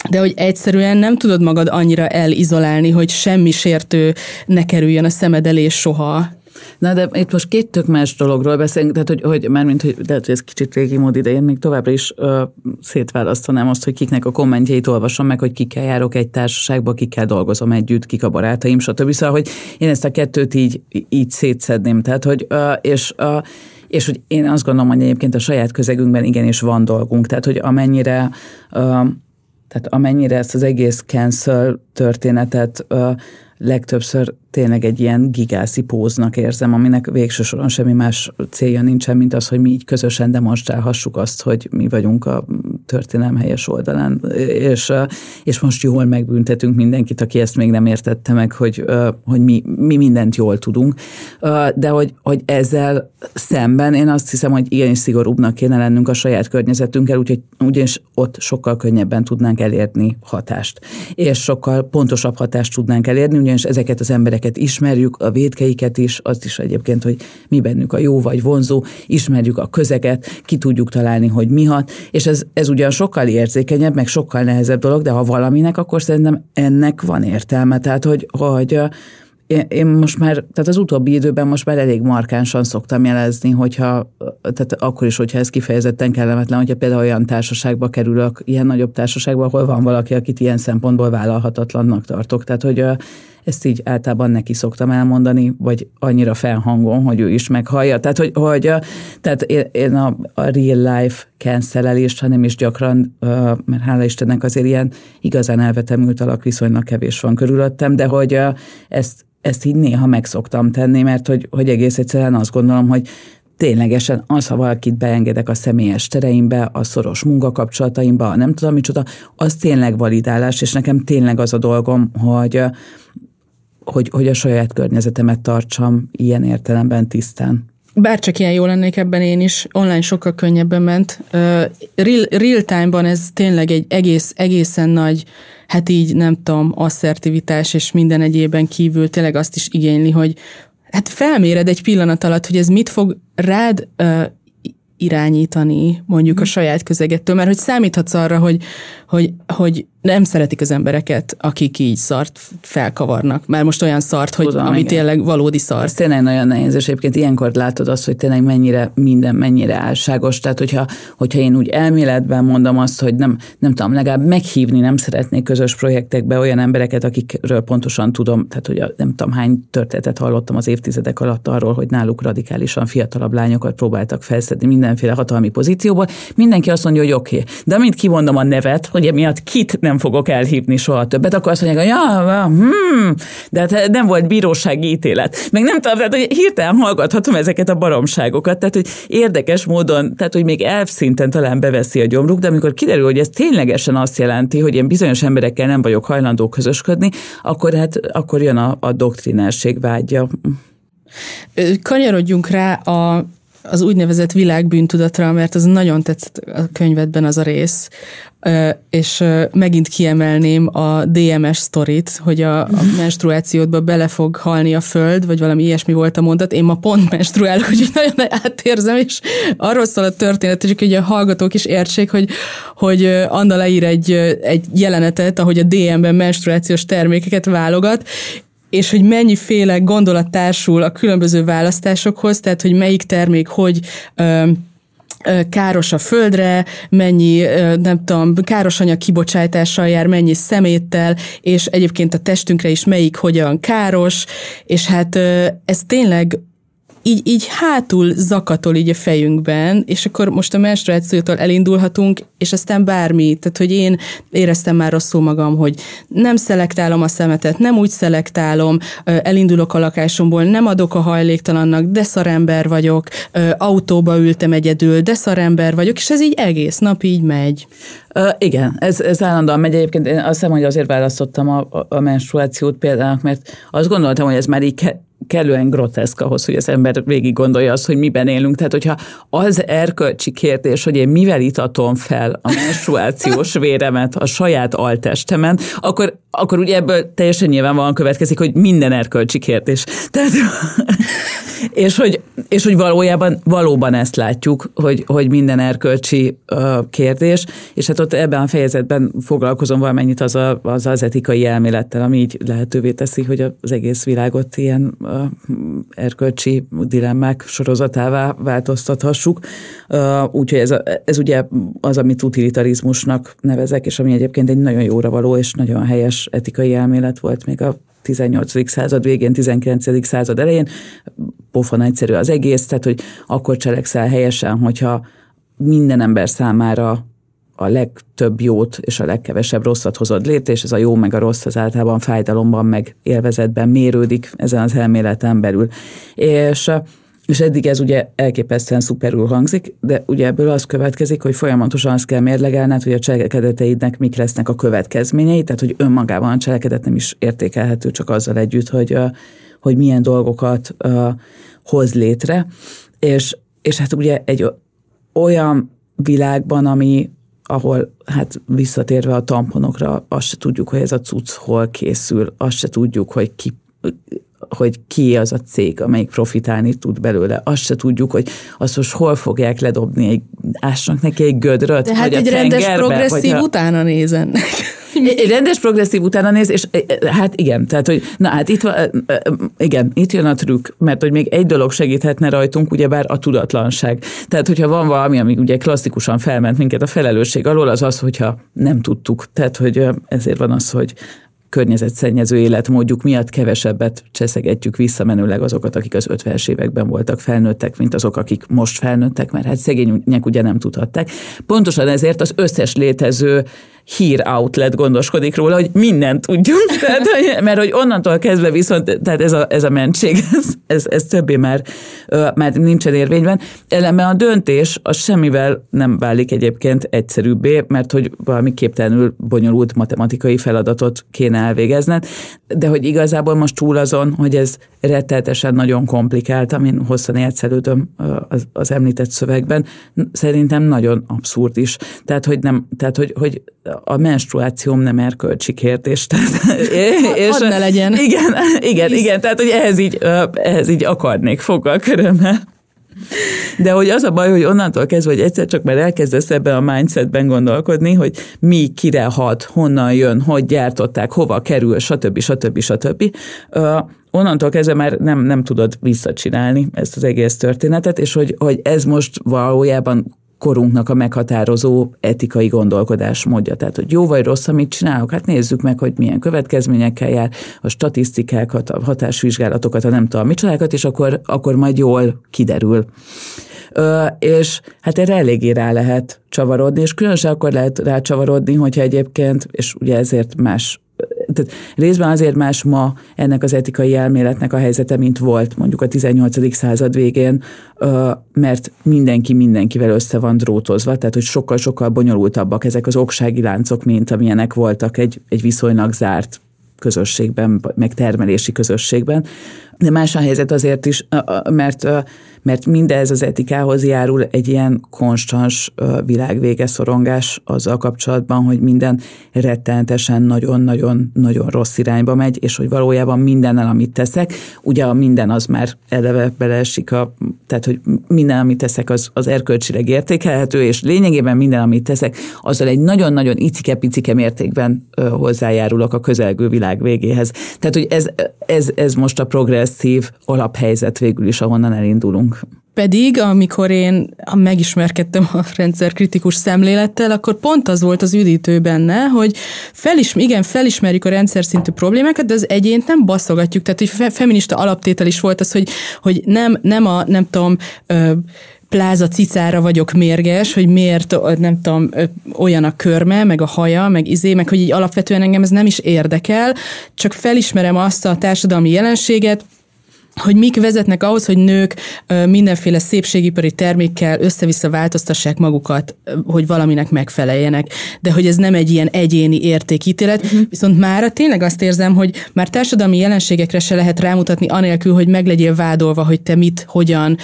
de hogy egyszerűen nem tudod magad annyira elizolálni, hogy semmi sértő ne kerüljön a szemed elé soha. Na de itt most két tök más dologról beszélünk, tehát hogy, hogy mármint, hogy lehet, hogy ez kicsit régi mód, de én még továbbra is ö, szétválasztanám azt, hogy kiknek a kommentjeit olvasom meg, hogy kikkel járok egy társaságba, kikkel dolgozom együtt, kik a barátaim, stb. Szóval, hogy én ezt a kettőt így, így szétszedném. Tehát, hogy, ö, és ö, és hogy én azt gondolom, hogy egyébként a saját közegünkben igenis van dolgunk. Tehát, hogy amennyire tehát amennyire ezt az egész cancel történetet legtöbbször tényleg egy ilyen gigászi póznak érzem, aminek végső soron semmi más célja nincsen, mint az, hogy mi így közösen demonstrálhassuk azt, hogy mi vagyunk a történelem helyes oldalán, és, és most jól megbüntetünk mindenkit, aki ezt még nem értette meg, hogy, hogy mi, mi mindent jól tudunk. De hogy, hogy ezzel szemben én azt hiszem, hogy igenis szigorúbbnak kéne lennünk a saját környezetünkkel, úgyhogy ugyanis ott sokkal könnyebben tudnánk elérni hatást, és sokkal pontosabb hatást tudnánk elérni, ugyanis ezeket az emberek embereket ismerjük, a védkeiket is, azt is egyébként, hogy mi bennük a jó vagy vonzó, ismerjük a közeget, ki tudjuk találni, hogy mi hat, és ez, ez ugyan sokkal érzékenyebb, meg sokkal nehezebb dolog, de ha valaminek, akkor szerintem ennek van értelme. Tehát, hogy, hogy én most már, tehát az utóbbi időben most már elég markánsan szoktam jelezni, hogyha, tehát akkor is, hogyha ez kifejezetten kellemetlen, hogyha például olyan társaságba kerülök, ilyen nagyobb társaságba, ahol van valaki, akit ilyen szempontból vállalhatatlannak tartok. Tehát, hogy ezt így általában neki szoktam elmondani, vagy annyira felhangon, hogy ő is meghallja. Tehát, hogy, hogy tehát én a, a real life cancelelést, hanem is gyakran, mert hála Istennek azért ilyen igazán elvetemült alak viszonylag kevés van körülöttem, de hogy ezt, ezt így néha megszoktam tenni, mert hogy, hogy egész egyszerűen azt gondolom, hogy ténylegesen az, ha valakit beengedek a személyes tereimbe, a szoros munkakapcsolataimba, nem tudom micsoda, az tényleg validálás, és nekem tényleg az a dolgom, hogy hogy, hogy a saját környezetemet tartsam ilyen értelemben tisztán. Bárcsak ilyen jó lennék ebben én is, online sokkal könnyebben ment. real, real time-ban ez tényleg egy egész, egészen nagy, hát így nem tudom, asszertivitás és minden egyében kívül tényleg azt is igényli, hogy hát felméred egy pillanat alatt, hogy ez mit fog rád irányítani mondjuk a mhm. saját közegettől, mert hogy számíthatsz arra, hogy, hogy, hogy nem szeretik az embereket, akik így szart felkavarnak. Már most olyan szart, hogy Tudom, ami igen. tényleg valódi szart. Ez tényleg nagyon nehéz, és egyébként ilyenkor látod azt, hogy tényleg mennyire minden mennyire álságos. Tehát, hogyha, hogyha én úgy elméletben mondom azt, hogy nem, nem tudom, legalább meghívni nem szeretnék közös projektekbe olyan embereket, akikről pontosan tudom, tehát hogy nem tudom hány történetet hallottam az évtizedek alatt arról, hogy náluk radikálisan fiatalabb lányokat próbáltak felszedni mindenféle hatalmi pozícióból. Mindenki azt mondja, hogy oké. Okay. De amint kimondom a nevet, hogy emiatt kit nem fogok elhívni soha többet, akkor azt mondják, hogy ja, hmm, de hát nem volt bírósági ítélet. Meg nem tudom, tehát, hogy hirtelen hallgathatom ezeket a baromságokat, tehát hogy érdekes módon, tehát hogy még elfszinten talán beveszi a gyomruk, de amikor kiderül, hogy ez ténylegesen azt jelenti, hogy én bizonyos emberekkel nem vagyok hajlandó közösködni, akkor hát akkor jön a, a doktrinárség vágya. Kanyarodjunk rá a az úgynevezett világbűntudatra, mert az nagyon tetszett a könyvedben az a rész, és megint kiemelném a DMS sztorit, hogy a, a menstruációdba bele fog halni a föld, vagy valami ilyesmi volt a mondat. Én ma pont menstruálok, úgyhogy nagyon átérzem, és arról szól a történet, csak hogy a hallgatók is értsék, hogy, hogy Anna leír egy, egy jelenetet, ahogy a DM-ben menstruációs termékeket válogat, és hogy mennyiféle gondolat társul a különböző választásokhoz, tehát hogy melyik termék hogy ö, káros a földre, mennyi, nem tudom, káros anyag kibocsátással jár, mennyi szeméttel, és egyébként a testünkre is melyik hogyan káros, és hát ez tényleg így, így hátul zakatol így a fejünkben, és akkor most a menstruációtól elindulhatunk, és aztán bármi. Tehát, hogy én éreztem már rosszul magam, hogy nem szelektálom a szemetet, nem úgy szelektálom, elindulok a lakásomból, nem adok a hajléktalannak, de szarember vagyok, autóba ültem egyedül, de szarember vagyok, és ez így egész nap így megy. Uh, igen, ez, ez állandóan megy. Egyébként én azt hiszem, hogy azért választottam a, a menstruációt például, mert azt gondoltam, hogy ez már így kellően groteszk ahhoz, hogy az ember végig gondolja azt, hogy miben élünk. Tehát, hogyha az erkölcsi kérdés, hogy én mivel itatom fel a menstruációs véremet a saját altestemen, akkor, akkor ugye ebből teljesen nyilvánvalóan következik, hogy minden erkölcsi kérdés. Tehát, és, hogy, és hogy valójában valóban ezt látjuk, hogy, hogy minden erkölcsi uh, kérdés, és hát ott ebben a fejezetben foglalkozom valamennyit az, a, az az etikai elmélettel, ami így lehetővé teszi, hogy az egész világot ilyen uh, erkölcsi dilemmák sorozatává változtathassuk. Uh, úgyhogy ez, a, ez ugye az, amit utilitarizmusnak nevezek, és ami egyébként egy nagyon jóra való és nagyon helyes etikai elmélet volt még a 18. század végén, 19. század elején. Pofon egyszerű az egész, tehát hogy akkor cselekszel helyesen, hogyha minden ember számára a legtöbb jót és a legkevesebb rosszat hozod létre, és ez a jó meg a rossz az általában fájdalomban meg élvezetben mérődik ezen az elméleten belül. És és eddig ez ugye elképesztően szuperül hangzik, de ugye ebből az következik, hogy folyamatosan azt kell mérlegelned, hogy a cselekedeteidnek mik lesznek a következményei, tehát hogy önmagában a cselekedet nem is értékelhető csak azzal együtt, hogy, hogy milyen dolgokat hoz létre. És, és hát ugye egy olyan világban, ami ahol hát visszatérve a tamponokra, azt se tudjuk, hogy ez a cucc hol készül, azt se tudjuk, hogy ki hogy ki az a cég, amelyik profitálni tud belőle. Azt se tudjuk, hogy azt most hol fogják ledobni, egy, ásnak neki egy gödröt, De hát vagy egy a rendes progresszív vagy a... utána nézennek. Egy rendes progresszív utána néz, és hát igen, tehát, hogy na hát itt van, igen, itt jön a trükk, mert hogy még egy dolog segíthetne rajtunk, ugyebár a tudatlanság. Tehát, hogyha van valami, ami ugye klasszikusan felment minket a felelősség alól, az az, hogyha nem tudtuk. Tehát, hogy ezért van az, hogy környezetszennyező életmódjuk miatt kevesebbet cseszegetjük visszamenőleg azokat, akik az 50-es években voltak felnőttek, mint azok, akik most felnőttek, mert hát szegények ugye nem tudhatták. Pontosan ezért az összes létező hír outlet gondoskodik róla, hogy mindent tudjunk, tehát, mert hogy onnantól kezdve viszont, tehát ez a, ez a mentség, ez, ez, ez többé már, már nincsen érvényben. Ellenben a döntés az semmivel nem válik egyébként egyszerűbbé, mert hogy valami képtelenül bonyolult matematikai feladatot kéne elvégezned, de hogy igazából most túl azon, hogy ez retteltesen nagyon komplikált, amin hosszan értszelődöm az, az említett szövegben, szerintem nagyon abszurd is. Tehát, hogy, nem, tehát, hogy, hogy a menstruációm nem erkölcsi kérdés. Tehát, és, Hadd ne legyen. Igen, igen, igen, tehát, hogy ehhez így, ehhez így akarnék fogal körömmel. De hogy az a baj, hogy onnantól kezdve, hogy egyszer csak már elkezdesz ebben a mindsetben gondolkodni, hogy mi, kire hat, honnan jön, hogy gyártották, hova kerül, stb. stb. stb. onnantól kezdve már nem, nem tudod visszacsinálni ezt az egész történetet, és hogy, hogy ez most valójában korunknak a meghatározó etikai gondolkodás módja. Tehát, hogy jó vagy rossz, amit csinálok, hát nézzük meg, hogy milyen következményekkel jár, a statisztikákat, a hatásvizsgálatokat, a nem tudom micsodákat, és akkor, akkor majd jól kiderül. Ö, és hát erre eléggé rá lehet csavarodni, és különösen akkor lehet rá csavarodni, hogyha egyébként, és ugye ezért más tehát részben azért más ma ennek az etikai elméletnek a helyzete, mint volt mondjuk a 18. század végén, mert mindenki mindenkivel össze van drótozva, tehát hogy sokkal-sokkal bonyolultabbak ezek az oksági láncok, mint amilyenek voltak egy, egy viszonylag zárt közösségben, meg termelési közösségben. De más a helyzet azért is, mert mert mindez az etikához járul egy ilyen konstans világvége szorongás azzal kapcsolatban, hogy minden rettenetesen nagyon-nagyon-nagyon rossz irányba megy, és hogy valójában mindennel, amit teszek, ugye a minden az már eleve beleesik, a, tehát hogy minden, amit teszek, az, az erkölcsileg értékelhető, és lényegében minden, amit teszek, azzal egy nagyon-nagyon icike-picike mértékben hozzájárulok a közelgő világ végéhez. Tehát, hogy ez, ez, ez most a progresszív alaphelyzet végül is, ahonnan elindulunk. Pedig, amikor én megismerkedtem a rendszerkritikus szemlélettel, akkor pont az volt az üdítő benne, hogy felism, igen, felismerjük a rendszer szintű problémákat, de az egyént nem baszogatjuk. Tehát, hogy feminista alaptétel is volt az, hogy, hogy nem, nem a, nem tudom, ö, pláza cicára vagyok mérges, hogy miért, nem tudom, olyan a körme, meg a haja, meg izé, meg hogy így alapvetően engem ez nem is érdekel, csak felismerem azt a társadalmi jelenséget, hogy mik vezetnek ahhoz, hogy nők mindenféle szépségipari termékkel össze-vissza változtassák magukat, hogy valaminek megfeleljenek. De hogy ez nem egy ilyen egyéni értékítélet, uh-huh. viszont mára tényleg azt érzem, hogy már társadalmi jelenségekre se lehet rámutatni anélkül, hogy meg legyél vádolva, hogy te mit, hogyan,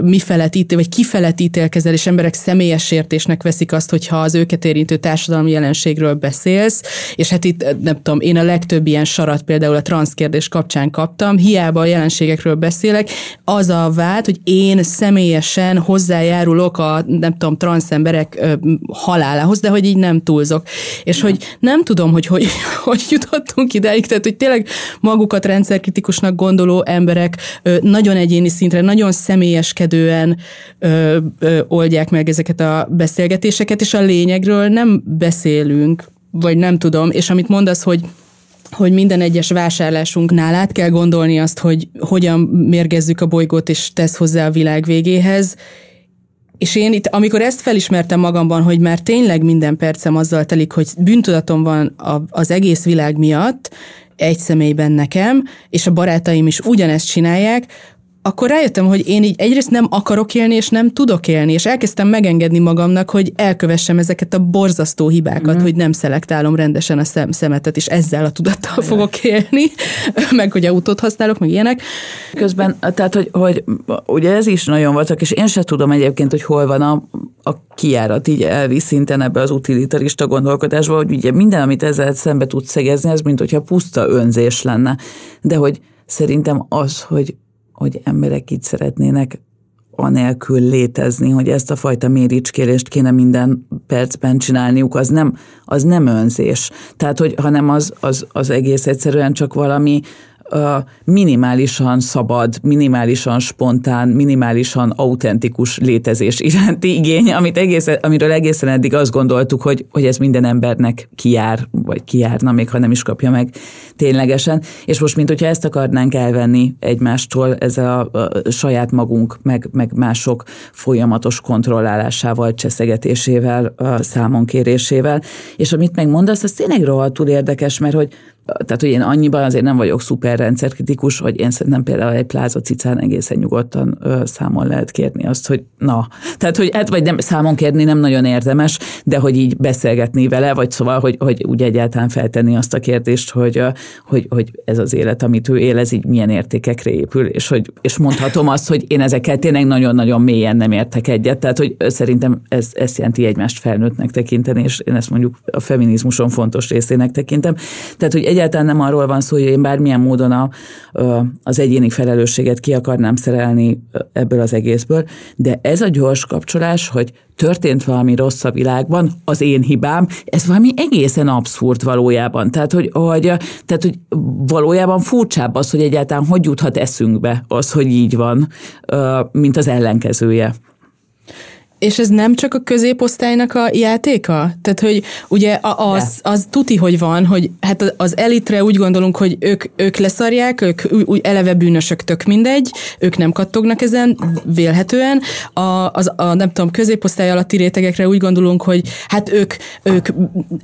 mi felett ítél, vagy ki felett ítélkezel, és emberek személyes értésnek veszik azt, hogyha az őket érintő társadalmi jelenségről beszélsz, és hát itt nem tudom, én a legtöbb ilyen sarat például a transzkérdés kapcsán kaptam, hiába a jelen jelenségekről beszélek, az a vált, hogy én személyesen hozzájárulok a, nem tudom, transzemberek halálához, de hogy így nem túlzok. És ja. hogy nem tudom, hogy, hogy hogy jutottunk ideig, tehát hogy tényleg magukat rendszerkritikusnak gondoló emberek nagyon egyéni szintre, nagyon személyeskedően ö, ö, oldják meg ezeket a beszélgetéseket, és a lényegről nem beszélünk, vagy nem tudom, és amit mondasz, hogy hogy minden egyes vásárlásunknál át kell gondolni azt, hogy hogyan mérgezzük a bolygót, és tesz hozzá a világ végéhez. És én itt, amikor ezt felismertem magamban, hogy már tényleg minden percem azzal telik, hogy bűntudatom van az egész világ miatt, egy személyben nekem, és a barátaim is ugyanezt csinálják, akkor rájöttem, hogy én így egyrészt nem akarok élni, és nem tudok élni, és elkezdtem megengedni magamnak, hogy elkövessem ezeket a borzasztó hibákat, mm. hogy nem szelektálom rendesen a szem, szemetet, és ezzel a tudattal Jaj. fogok élni, meg hogy autót használok, meg ilyenek. Közben, tehát, hogy, hogy ugye ez is nagyon voltak, és én sem tudom egyébként, hogy hol van a, a kiárat így elvisz szinten ebbe az utilitarista gondolkodásba, hogy ugye minden, amit ezzel szembe tudsz szegezni, az mint hogyha puszta önzés lenne. De hogy szerintem az, hogy hogy emberek így szeretnének anélkül létezni, hogy ezt a fajta méricskélést kéne minden percben csinálniuk, az nem, az nem önzés. Tehát, hogy hanem az, az, az egész egyszerűen csak valami minimálisan szabad, minimálisan spontán, minimálisan autentikus létezés iránti igény, amit egész, amiről egészen eddig azt gondoltuk, hogy, hogy ez minden embernek kijár, vagy kijárna, még ha nem is kapja meg ténylegesen. És most, mint hogyha ezt akarnánk elvenni egymástól, ezzel a, a saját magunk, meg, meg mások folyamatos kontrollálásával, cseszegetésével, a számonkérésével. És amit megmondasz, az tényleg rohadtul érdekes, mert hogy tehát, hogy én annyiban azért nem vagyok szuper rendszerkritikus, hogy én szerintem például egy pláza cicán egészen nyugodtan ö, számon lehet kérni azt, hogy na. Tehát, hogy hát vagy nem, számon kérni nem nagyon érdemes, de hogy így beszélgetni vele, vagy szóval, hogy, hogy úgy egyáltalán feltenni azt a kérdést, hogy, hogy, hogy ez az élet, amit ő él, ez így milyen értékekre épül, és, hogy, és mondhatom azt, hogy én ezekkel tényleg nagyon-nagyon mélyen nem értek egyet. Tehát, hogy szerintem ez, ez jelenti egymást felnőttnek tekinteni, és én ezt mondjuk a feminizmuson fontos részének tekintem. Tehát, hogy egyáltalán nem arról van szó, hogy én bármilyen módon a, az egyéni felelősséget ki akarnám szerelni ebből az egészből, de ez a gyors kapcsolás, hogy történt valami rossz a világban, az én hibám, ez valami egészen abszurd valójában. Tehát, hogy, hogy, tehát, hogy valójában furcsább az, hogy egyáltalán hogy juthat eszünkbe az, hogy így van, mint az ellenkezője. És ez nem csak a középosztálynak a játéka? Tehát, hogy ugye az, az tuti, hogy van, hogy hát az elitre úgy gondolunk, hogy ők, ők leszarják, ők úgy eleve bűnösök, tök mindegy, ők nem kattognak ezen, vélhetően. A, az, a nem tudom, középosztály alatti rétegekre úgy gondolunk, hogy hát ők, ők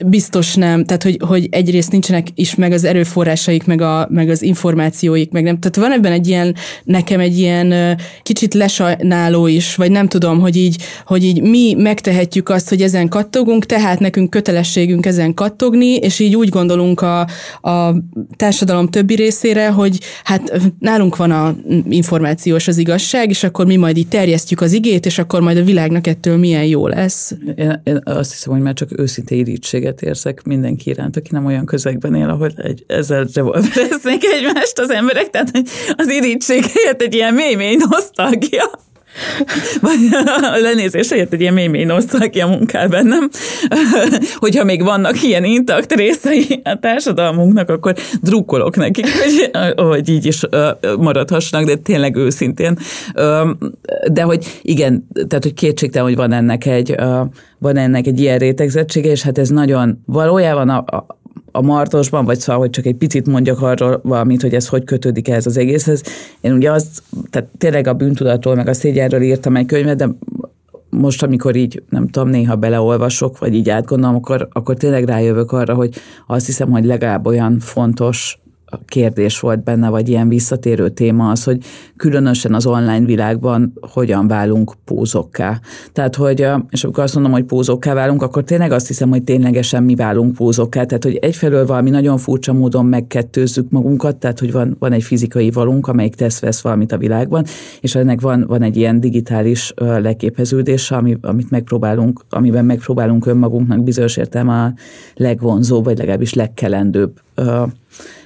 biztos nem, tehát, hogy, hogy egyrészt nincsenek is meg az erőforrásaik, meg, a, meg az információik, meg nem. Tehát van ebben egy ilyen, nekem egy ilyen kicsit lesajnáló is, vagy nem tudom, hogy így, hogy így mi megtehetjük azt, hogy ezen kattogunk, tehát nekünk kötelességünk ezen kattogni, és így úgy gondolunk a, a társadalom többi részére, hogy hát nálunk van a információs az igazság, és akkor mi majd így terjesztjük az igét, és akkor majd a világnak ettől milyen jó lesz. Én, én azt hiszem, hogy már csak őszinte irítséget érzek mindenki iránt, aki nem olyan közegben él, ahol egy, ezzel revolvereznék egymást az emberek, tehát az irítség helyett egy ilyen mély-mély nosztalgia. Vagy a lenézésért egy ilyen mély nosztalgia munkál bennem, hogyha még vannak ilyen intakt részei a társadalmunknak, akkor drukkolok nekik, hogy, hogy így is maradhassanak, de tényleg őszintén. De hogy igen, tehát hogy kétségtelen, hogy van ennek egy, van ennek egy ilyen rétegzettsége, és hát ez nagyon valójában a, a a Martosban, vagy szóval, hogy csak egy picit mondjak arról valamit, hogy ez hogy kötődik ehhez az egészhez. Én ugye azt, tehát tényleg a bűntudatról, meg a szégyenről írtam egy könyvet, de most, amikor így, nem tudom, néha beleolvasok, vagy így átgondolom, akkor, akkor tényleg rájövök arra, hogy azt hiszem, hogy legalább olyan fontos kérdés volt benne, vagy ilyen visszatérő téma az, hogy különösen az online világban hogyan válunk pózokká. Tehát, hogy, és amikor azt mondom, hogy pózokká válunk, akkor tényleg azt hiszem, hogy ténylegesen mi válunk pózokká. Tehát, hogy egyfelől valami nagyon furcsa módon megkettőzzük magunkat, tehát, hogy van, van egy fizikai valunk, amelyik tesz-vesz valamit a világban, és ennek van, van egy ilyen digitális leképeződése, ami, amit megpróbálunk, amiben megpróbálunk önmagunknak bizonyos értelme a legvonzóbb, vagy legalábbis legkelendőbb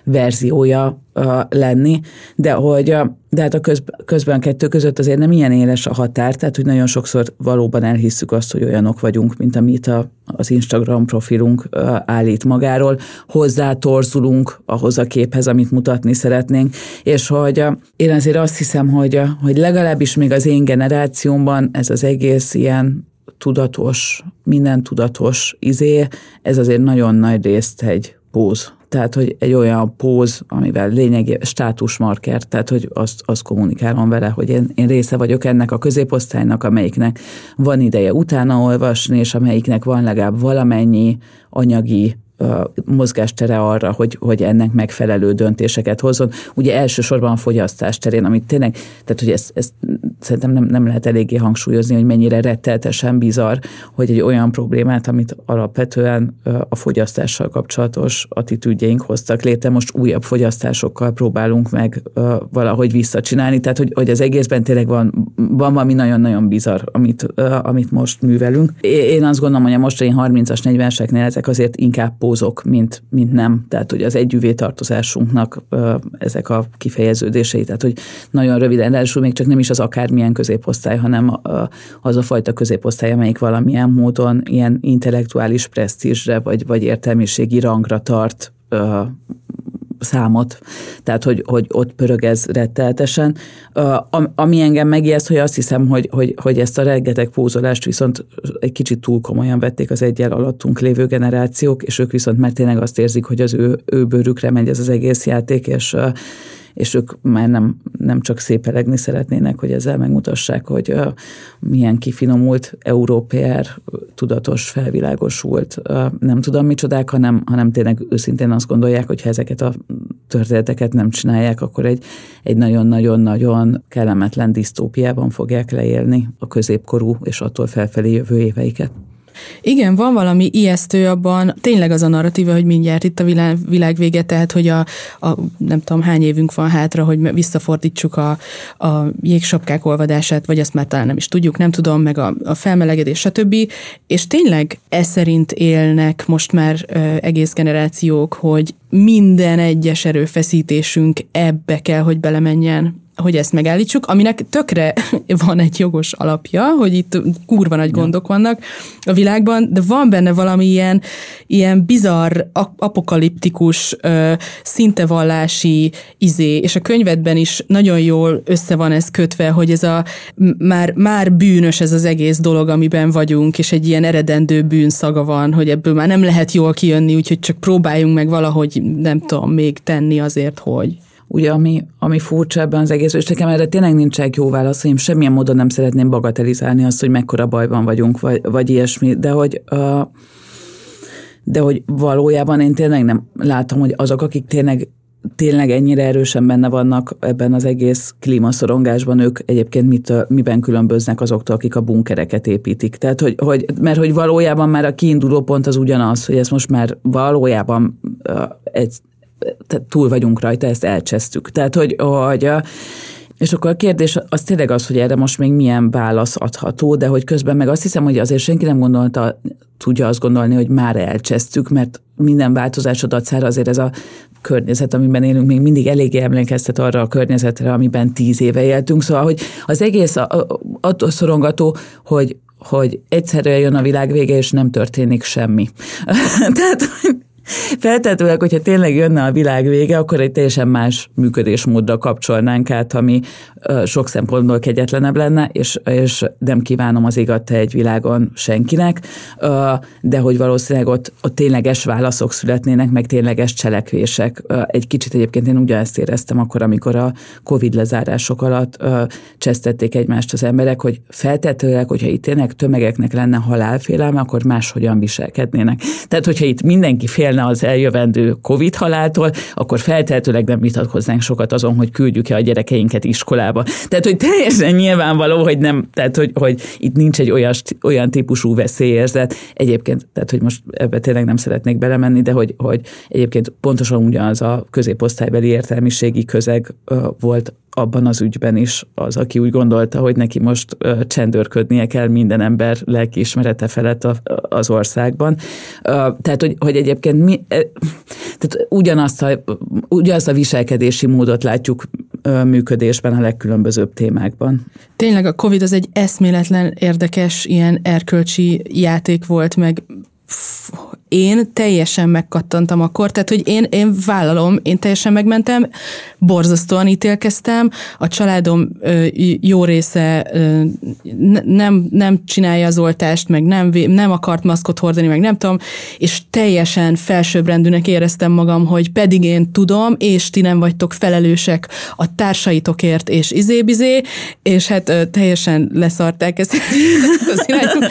verziója lenni, de hogy de hát a köz, közben a kettő között azért nem ilyen éles a határ, tehát hogy nagyon sokszor valóban elhisszük azt, hogy olyanok vagyunk, mint amit a, az Instagram profilunk állít magáról, hozzá torzulunk ahhoz a képhez, amit mutatni szeretnénk, és hogy én azért azt hiszem, hogy, hogy legalábbis még az én generációmban ez az egész ilyen tudatos, minden tudatos izé, ez azért nagyon nagy részt egy póz tehát hogy egy olyan póz, amivel lényegi státusmarker, tehát hogy azt, azt kommunikálom vele, hogy én, én része vagyok ennek a középosztálynak, amelyiknek van ideje utána olvasni, és amelyiknek van legalább valamennyi anyagi mozgástere arra, hogy, hogy ennek megfelelő döntéseket hozzon. Ugye elsősorban a fogyasztás terén, amit tényleg, tehát hogy ezt, ezt szerintem nem, nem lehet eléggé hangsúlyozni, hogy mennyire retteltesen bizarr, hogy egy olyan problémát, amit alapvetően a fogyasztással kapcsolatos attitűdjeink hoztak létre, most újabb fogyasztásokkal próbálunk meg valahogy visszacsinálni, tehát hogy, hogy az egészben tényleg van, van valami nagyon-nagyon bizarr, amit, amit most művelünk. Én azt gondolom, hogy a mostani 30-as, 40-eseknél ezek azért inkább pózok, mint, mint nem. Tehát, hogy az együvé tartozásunknak ezek a kifejeződései, tehát, hogy nagyon röviden első még csak nem is az akármilyen középosztály, hanem az a fajta középosztály, amelyik valamilyen módon ilyen intellektuális presztízsre, vagy, vagy értelmiségi rangra tart számot, tehát hogy, hogy ott pörög ez retteltesen. Ami engem megijeszt, hogy azt hiszem, hogy, hogy, hogy ezt a rengeteg pózolást viszont egy kicsit túl komolyan vették az egyel alattunk lévő generációk, és ők viszont mert tényleg azt érzik, hogy az ő, ő bőrükre megy ez az egész játék, és és ők már nem, nem csak szépelegni szeretnének, hogy ezzel megmutassák, hogy milyen kifinomult, európér, tudatos, felvilágosult, nem tudom micsodák, hanem, hanem tényleg őszintén azt gondolják, hogy ha ezeket a történeteket nem csinálják, akkor egy, egy nagyon-nagyon-nagyon kellemetlen disztópiában fogják leélni a középkorú és attól felfelé jövő éveiket. Igen, van valami ijesztő abban, tényleg az a narratíva, hogy mindjárt itt a világ, világ vége, tehát hogy a, a nem tudom hány évünk van hátra, hogy visszafordítsuk a, a jégsapkák olvadását, vagy azt már talán nem is tudjuk, nem tudom, meg a, a felmelegedés, stb. És tényleg ez szerint élnek most már ö, egész generációk, hogy minden egyes erőfeszítésünk ebbe kell, hogy belemenjen hogy ezt megállítsuk, aminek tökre van egy jogos alapja, hogy itt kurva nagy gondok vannak a világban, de van benne valami ilyen, ilyen bizarr, apokaliptikus, szintevallási izé, és a könyvedben is nagyon jól össze van ez kötve, hogy ez a már, már bűnös ez az egész dolog, amiben vagyunk, és egy ilyen eredendő bűnszaga van, hogy ebből már nem lehet jól kijönni, úgyhogy csak próbáljunk meg valahogy, nem tudom, még tenni azért, hogy ugye ami, ami furcsa ebben az egész, és nekem erre tényleg nincs egy jó válasz, én semmilyen módon nem szeretném bagatelizálni azt, hogy mekkora bajban vagyunk, vagy, vagy ilyesmi, de hogy de hogy valójában én tényleg nem látom, hogy azok, akik tényleg tényleg ennyire erősen benne vannak ebben az egész klímaszorongásban, ők egyébként mit, miben különböznek azoktól, akik a bunkereket építik. Tehát, hogy, hogy, mert hogy valójában már a kiinduló pont az ugyanaz, hogy ez most már valójában egy túl vagyunk rajta, ezt elcsesztük. Tehát, hogy, hogy És akkor a kérdés az tényleg az, hogy erre most még milyen válasz adható, de hogy közben meg azt hiszem, hogy azért senki nem gondolta, tudja azt gondolni, hogy már elcsesztük, mert minden változás dacára azért ez a környezet, amiben élünk, még mindig eléggé emlékeztet arra a környezetre, amiben tíz éve éltünk. Szóval, hogy az egész attól szorongató, hogy hogy egyszerűen jön a világ vége, és nem történik semmi. Tehát Feltetőleg, hogyha tényleg jönne a világ vége, akkor egy teljesen más működésmódra kapcsolnánk át, ami sok szempontból kegyetlenebb lenne, és, és nem kívánom az égat egy világon senkinek, de hogy valószínűleg ott, ott tényleges válaszok születnének, meg tényleges cselekvések. Egy kicsit egyébként én ugyanezt éreztem akkor, amikor a Covid lezárások alatt csesztették egymást az emberek, hogy feltetőleg, hogyha itt tényleg tömegeknek lenne halálfélelme, akkor máshogyan viselkednének. Tehát, hogyha itt mindenki félne félne az eljövendő Covid haláltól, akkor feltehetőleg nem vitatkoznánk sokat azon, hogy küldjük-e a gyerekeinket iskolába. Tehát, hogy teljesen nyilvánvaló, hogy nem, tehát, hogy, hogy itt nincs egy olyan, olyan típusú veszélyérzet. Egyébként, tehát, hogy most ebbe tényleg nem szeretnék belemenni, de hogy, hogy egyébként pontosan ugyanaz a középosztálybeli értelmiségi közeg volt abban az ügyben is az, aki úgy gondolta, hogy neki most csendőrködnie kell minden ember lelkiismerete felett az országban. Tehát, hogy, hogy egyébként mi, tehát ugyanazt a, ugyanazt a viselkedési módot látjuk működésben a legkülönbözőbb témákban. Tényleg a Covid az egy eszméletlen érdekes ilyen erkölcsi játék volt, meg én teljesen megkattantam akkor, tehát hogy én, én vállalom, én teljesen megmentem, borzasztóan ítélkeztem, a családom ö, jó része ö, nem, nem csinálja az oltást, meg nem, nem akart maszkot hordani, meg nem tudom, és teljesen felsőbbrendűnek éreztem magam, hogy pedig én tudom, és ti nem vagytok felelősek a társaitokért, és izébizé, és hát ö, teljesen leszarták ezt az irányba,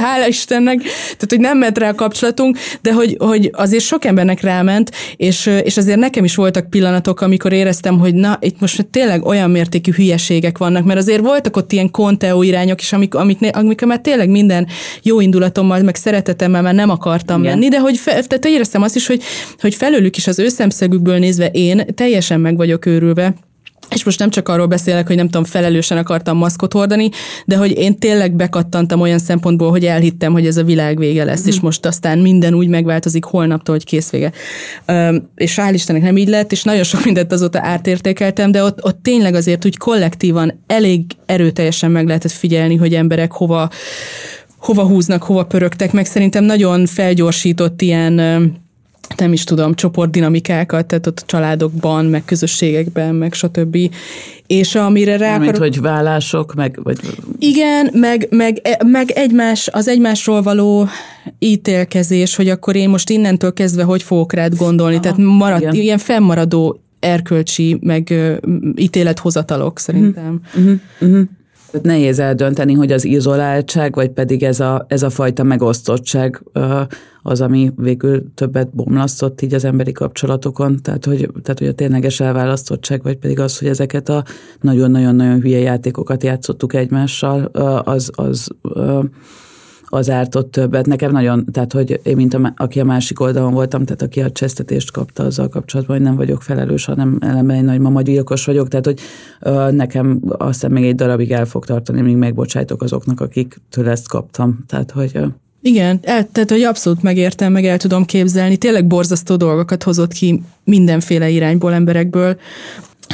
hála Istennek, tehát hogy nem ment rá a kapcsolatunk, de hogy, hogy azért sok embernek ráment, és, és azért nekem is voltak pillanatok, amikor éreztem, hogy na, itt most tényleg olyan mértékű hülyeségek vannak, mert azért voltak ott ilyen konteó irányok is, amik, amik, amik már tényleg minden jó indulatommal, meg szeretetemmel már nem akartam Igen. menni, de hogy, fe, tehát éreztem azt is, hogy, hogy felőlük is az ő szemszögükből nézve én teljesen meg vagyok őrülve, és most nem csak arról beszélek, hogy nem tudom, felelősen akartam maszkot hordani, de hogy én tényleg bekattantam olyan szempontból, hogy elhittem, hogy ez a világ vége lesz, mm. és most aztán minden úgy megváltozik holnaptól, hogy kész vége. Üm, és hál' Istennek nem így lett, és nagyon sok mindent azóta átértékeltem, de ott, ott tényleg azért úgy kollektívan elég erőteljesen meg lehetett figyelni, hogy emberek hova hova húznak, hova pörögtek, meg szerintem nagyon felgyorsított ilyen nem is tudom, csoportdinamikákat, tehát ott családokban, meg közösségekben, meg stb. És amire rá Mint, hogy vállások, meg... Vagy... Igen, meg, meg, meg egymás, az egymásról való ítélkezés, hogy akkor én most innentől kezdve hogy fogok rád gondolni, Aha, tehát marad, igen. ilyen fennmaradó erkölcsi, meg uh, ítélethozatalok szerintem. Uh-huh, uh-huh. Nehéz eldönteni, hogy az izoláltság, vagy pedig ez a, ez a fajta megosztottság az, ami végül többet bomlasztott így az emberi kapcsolatokon, tehát hogy, tehát, hogy a tényleges elválasztottság, vagy pedig az, hogy ezeket a nagyon-nagyon-nagyon hülye játékokat játszottuk egymással, az, az az ártott többet. Nekem nagyon, tehát hogy én, mint a, aki a másik oldalon voltam, tehát aki a csesztetést kapta azzal kapcsolatban, hogy nem vagyok felelős, hanem eleme egy nagymama gyilkos vagyok, tehát hogy ö, nekem aztán még egy darabig el fog tartani, még megbocsájtok azoknak, akiktől ezt kaptam. Tehát, hogy ö, igen, el, tehát hogy abszolút megértem, meg el tudom képzelni. Tényleg borzasztó dolgokat hozott ki mindenféle irányból, emberekből.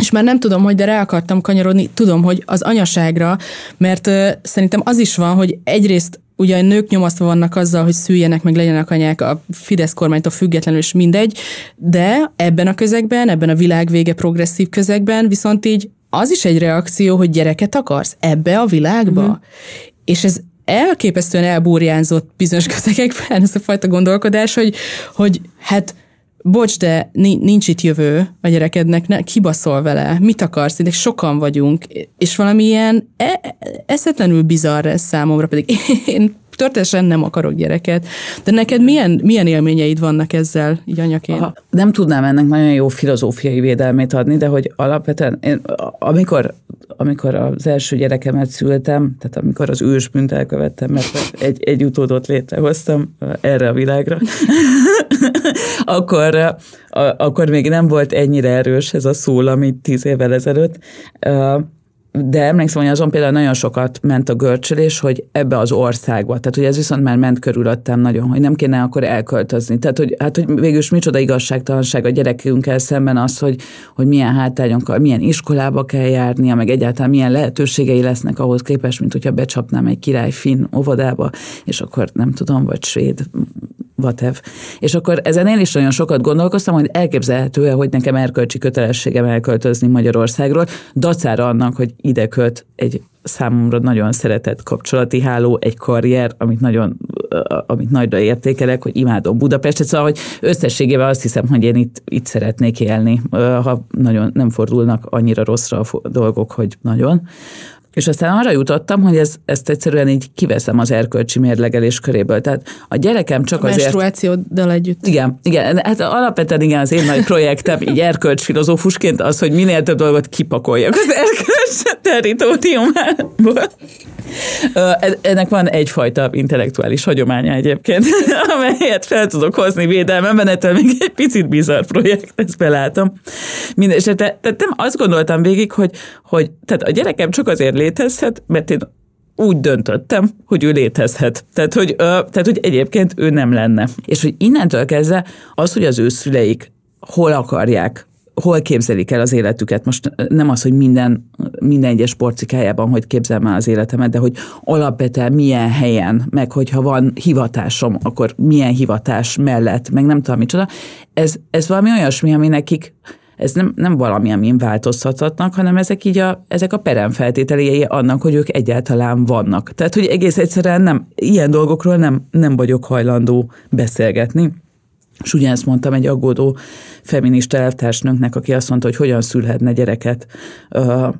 És már nem tudom, hogy de rá akartam kanyarodni, tudom, hogy az anyaságra, mert uh, szerintem az is van, hogy egyrészt ugye a nők nyomasztva vannak azzal, hogy szüljenek, meg legyenek anyák a Fidesz kormánytól függetlenül, és mindegy, de ebben a közegben, ebben a világvége progresszív közegben viszont így az is egy reakció, hogy gyereket akarsz ebbe a világba. Mm-hmm. És ez elképesztően elbúrjánzott bizonyos közegekben ez a fajta gondolkodás, hogy, hogy hát bocs, de nincs itt jövő a gyerekednek, ne, kibaszol vele, mit akarsz, de sokan vagyunk, és valamilyen e- eszetlenül bizarr ez számomra, pedig én történetesen nem akarok gyereket. De neked milyen, milyen élményeid vannak ezzel, így anyaként? Aha, nem tudnám ennek nagyon jó filozófiai védelmét adni, de hogy alapvetően én, amikor, amikor az első gyerekemet szültem, tehát amikor az ősbűnt elkövettem, mert egy, egy utódot létrehoztam erre a világra, akkor, akkor még nem volt ennyire erős ez a szól, amit tíz évvel ezelőtt de emlékszem, hogy azon például nagyon sokat ment a görcsölés, hogy ebbe az országba. Tehát, hogy ez viszont már ment körülöttem nagyon, hogy nem kéne akkor elköltözni. Tehát, hogy, hát, hogy végülis micsoda igazságtalanság a gyerekünkkel szemben az, hogy, hogy milyen hátrányokkal, milyen iskolába kell járnia, meg egyáltalán milyen lehetőségei lesznek ahhoz képest, mint hogyha becsapnám egy király finn óvodába, és akkor nem tudom, vagy svéd whatever. És akkor ezen én is nagyon sokat gondolkoztam, hogy elképzelhető-e, hogy nekem erkölcsi kötelességem elköltözni Magyarországról, dacára annak, hogy ide köt egy számomra nagyon szeretett kapcsolati háló, egy karrier, amit nagyon, amit nagyra értékelek, hogy imádom Budapestet, szóval, hogy összességében azt hiszem, hogy én itt, itt szeretnék élni, ha nagyon nem fordulnak annyira rosszra a dolgok, hogy nagyon. És aztán arra jutottam, hogy ez, ezt egyszerűen így kiveszem az erkölcsi mérlegelés köréből. Tehát a gyerekem csak a azért... Menstruációddal együtt. Igen, igen. Hát alapvetően igen, az én nagy projektem, így erkölcs filozófusként az, hogy minél több dolgot kipakoljak az erkölcs territóriumából. Ennek van egyfajta intellektuális hagyománya egyébként, amelyet fel tudok hozni védelmemben, ettől még egy picit bizarr projekt, ezt belátom. Mindenesetre, tehát nem azt gondoltam végig, hogy, hogy tehát a gyerekem csak azért létezhet, mert én úgy döntöttem, hogy ő létezhet. Tehát hogy, tehát, hogy egyébként ő nem lenne. És hogy innentől kezdve az, hogy az ő szüleik hol akarják hol képzelik el az életüket. Most nem az, hogy minden, minden egyes porcikájában, hogy képzelem el az életemet, de hogy alapvetően milyen helyen, meg hogyha van hivatásom, akkor milyen hivatás mellett, meg nem tudom micsoda. Ez, ez valami olyasmi, ami nekik ez nem, nem valami, amin változtathatnak, hanem ezek így a, ezek a peremfeltételei annak, hogy ők egyáltalán vannak. Tehát, hogy egész egyszerűen nem, ilyen dolgokról nem, nem vagyok hajlandó beszélgetni. És ugyanezt mondtam egy aggódó feminista elvtársnőnknek, aki azt mondta, hogy hogyan szülhetne gyereket uh,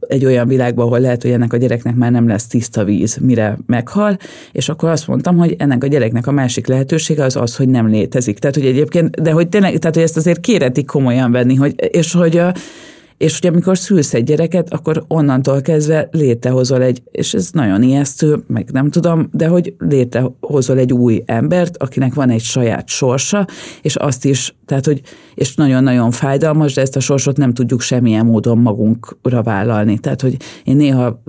egy olyan világban, ahol lehet, hogy ennek a gyereknek már nem lesz tiszta víz, mire meghal, és akkor azt mondtam, hogy ennek a gyereknek a másik lehetősége az az, hogy nem létezik. Tehát, hogy egyébként, de hogy tényleg, tehát, hogy ezt azért kéretik komolyan venni, hogy, és hogy uh, és hogy amikor szülsz egy gyereket, akkor onnantól kezdve létrehozol egy, és ez nagyon ijesztő, meg nem tudom, de hogy létrehozol egy új embert, akinek van egy saját sorsa, és azt is, tehát hogy, és nagyon-nagyon fájdalmas, de ezt a sorsot nem tudjuk semmilyen módon magunkra vállalni. Tehát, hogy én néha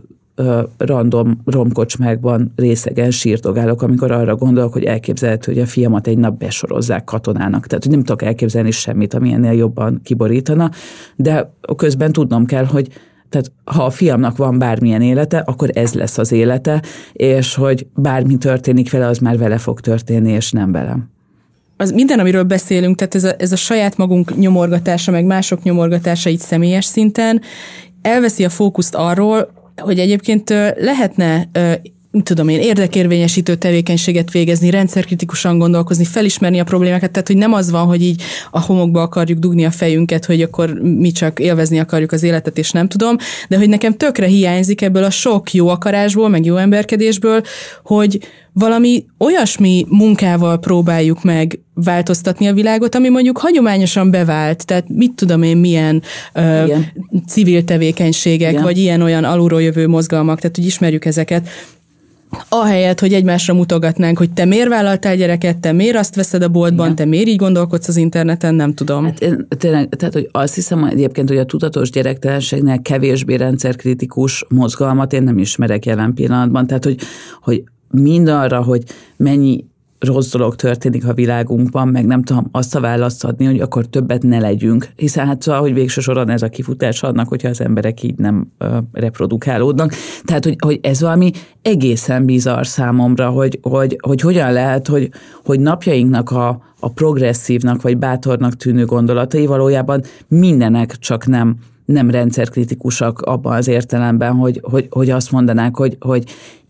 random romkocsmákban részegen sírdogálok, amikor arra gondolok, hogy elképzelhető, hogy a fiamat egy nap besorozzák katonának. Tehát, nem tudok elképzelni semmit, ami ennél jobban kiborítana, de közben tudnom kell, hogy tehát ha a fiamnak van bármilyen élete, akkor ez lesz az élete, és hogy bármi történik vele, az már vele fog történni, és nem velem az minden, amiről beszélünk, tehát ez a, ez a saját magunk nyomorgatása, meg mások nyomorgatása így személyes szinten, elveszi a fókuszt arról, hogy egyébként lehetne tudom én, érdekérvényesítő tevékenységet végezni, rendszerkritikusan gondolkozni, felismerni a problémákat, tehát hogy nem az van, hogy így a homokba akarjuk dugni a fejünket, hogy akkor mi csak élvezni akarjuk az életet, és nem tudom, de hogy nekem tökre hiányzik ebből a sok jó akarásból, meg jó emberkedésből, hogy valami olyasmi munkával próbáljuk meg változtatni a világot, ami mondjuk hagyományosan bevált, tehát mit tudom én, milyen ö, civil tevékenységek, Igen. vagy ilyen-olyan alulról jövő mozgalmak, tehát hogy ismerjük ezeket, ahelyett, hogy egymásra mutogatnánk, hogy te miért vállaltál gyereket, te miért azt veszed a boltban, Igen. te miért így gondolkodsz az interneten, nem tudom. Hát én, tényleg, tehát, hogy azt hiszem egyébként, hogy a tudatos gyerektelenségnél kevésbé rendszerkritikus mozgalmat én nem ismerek jelen pillanatban. Tehát, hogy, hogy mindarra, hogy mennyi rossz dolog történik a világunkban, meg nem tudom azt a választ adni, hogy akkor többet ne legyünk. Hiszen hát szóval, hogy végső soron ez a kifutás adnak, hogyha az emberek így nem ö, reprodukálódnak. Tehát, hogy, hogy ez valami egészen bizarr számomra, hogy, hogy, hogy hogyan lehet, hogy, hogy napjainknak a, a progresszívnak vagy bátornak tűnő gondolatai valójában mindenek csak nem nem rendszerkritikusak abban az értelemben, hogy, hogy, hogy azt mondanák, hogy, hogy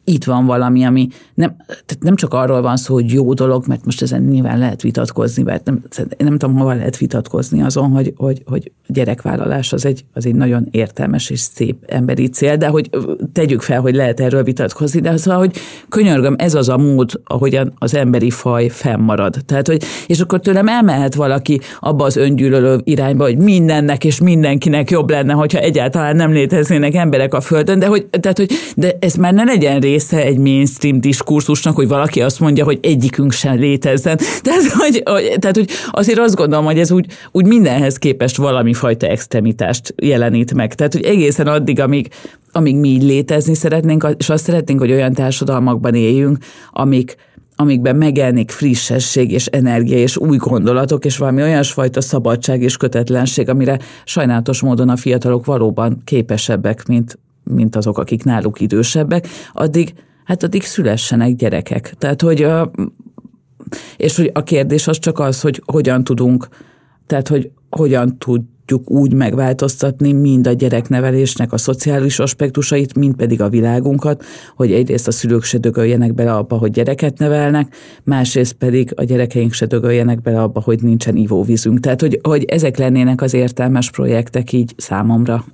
itt van valami, ami nem, tehát nem csak arról van szó, hogy jó dolog, mert most ezen nyilván lehet vitatkozni, mert nem, nem tudom, hova lehet vitatkozni azon, hogy, hogy, hogy gyerekvállalás az egy, az egy nagyon értelmes és szép emberi cél, de hogy tegyük fel, hogy lehet erről vitatkozni, de az, hogy könyörgöm, ez az a mód, ahogyan az emberi faj fennmarad. Tehát, hogy, és akkor tőlem elmehet valaki abba az öngyűlölő irányba, hogy mindennek és mindenkinek jobb lenne, hogyha egyáltalán nem léteznének emberek a Földön, de hogy, tehát, hogy de ez már ne legyen része egy mainstream diskurzusnak, hogy valaki azt mondja, hogy egyikünk sem létezzen. Tehát, hogy, tehát, hogy azért azt gondolom, hogy ez úgy, úgy mindenhez képest valami fajta extremitást jelenít meg. Tehát, hogy egészen addig, amíg, amíg mi így létezni szeretnénk, és azt szeretnénk, hogy olyan társadalmakban éljünk, amik, amikben megjelenik frissesség és energia és új gondolatok, és valami olyasfajta szabadság és kötetlenség, amire sajnálatos módon a fiatalok valóban képesebbek, mint, mint azok, akik náluk idősebbek, addig, hát addig szülessenek gyerekek. Tehát, hogy és hogy a kérdés az csak az, hogy hogyan tudunk, tehát, hogy hogyan tud, tudjuk úgy megváltoztatni mind a gyereknevelésnek a szociális aspektusait, mind pedig a világunkat, hogy egyrészt a szülők se dögöljenek bele abba, hogy gyereket nevelnek, másrészt pedig a gyerekeink se dögöljenek bele abba, hogy nincsen ivóvízünk. Tehát, hogy, hogy ezek lennének az értelmes projektek így számomra.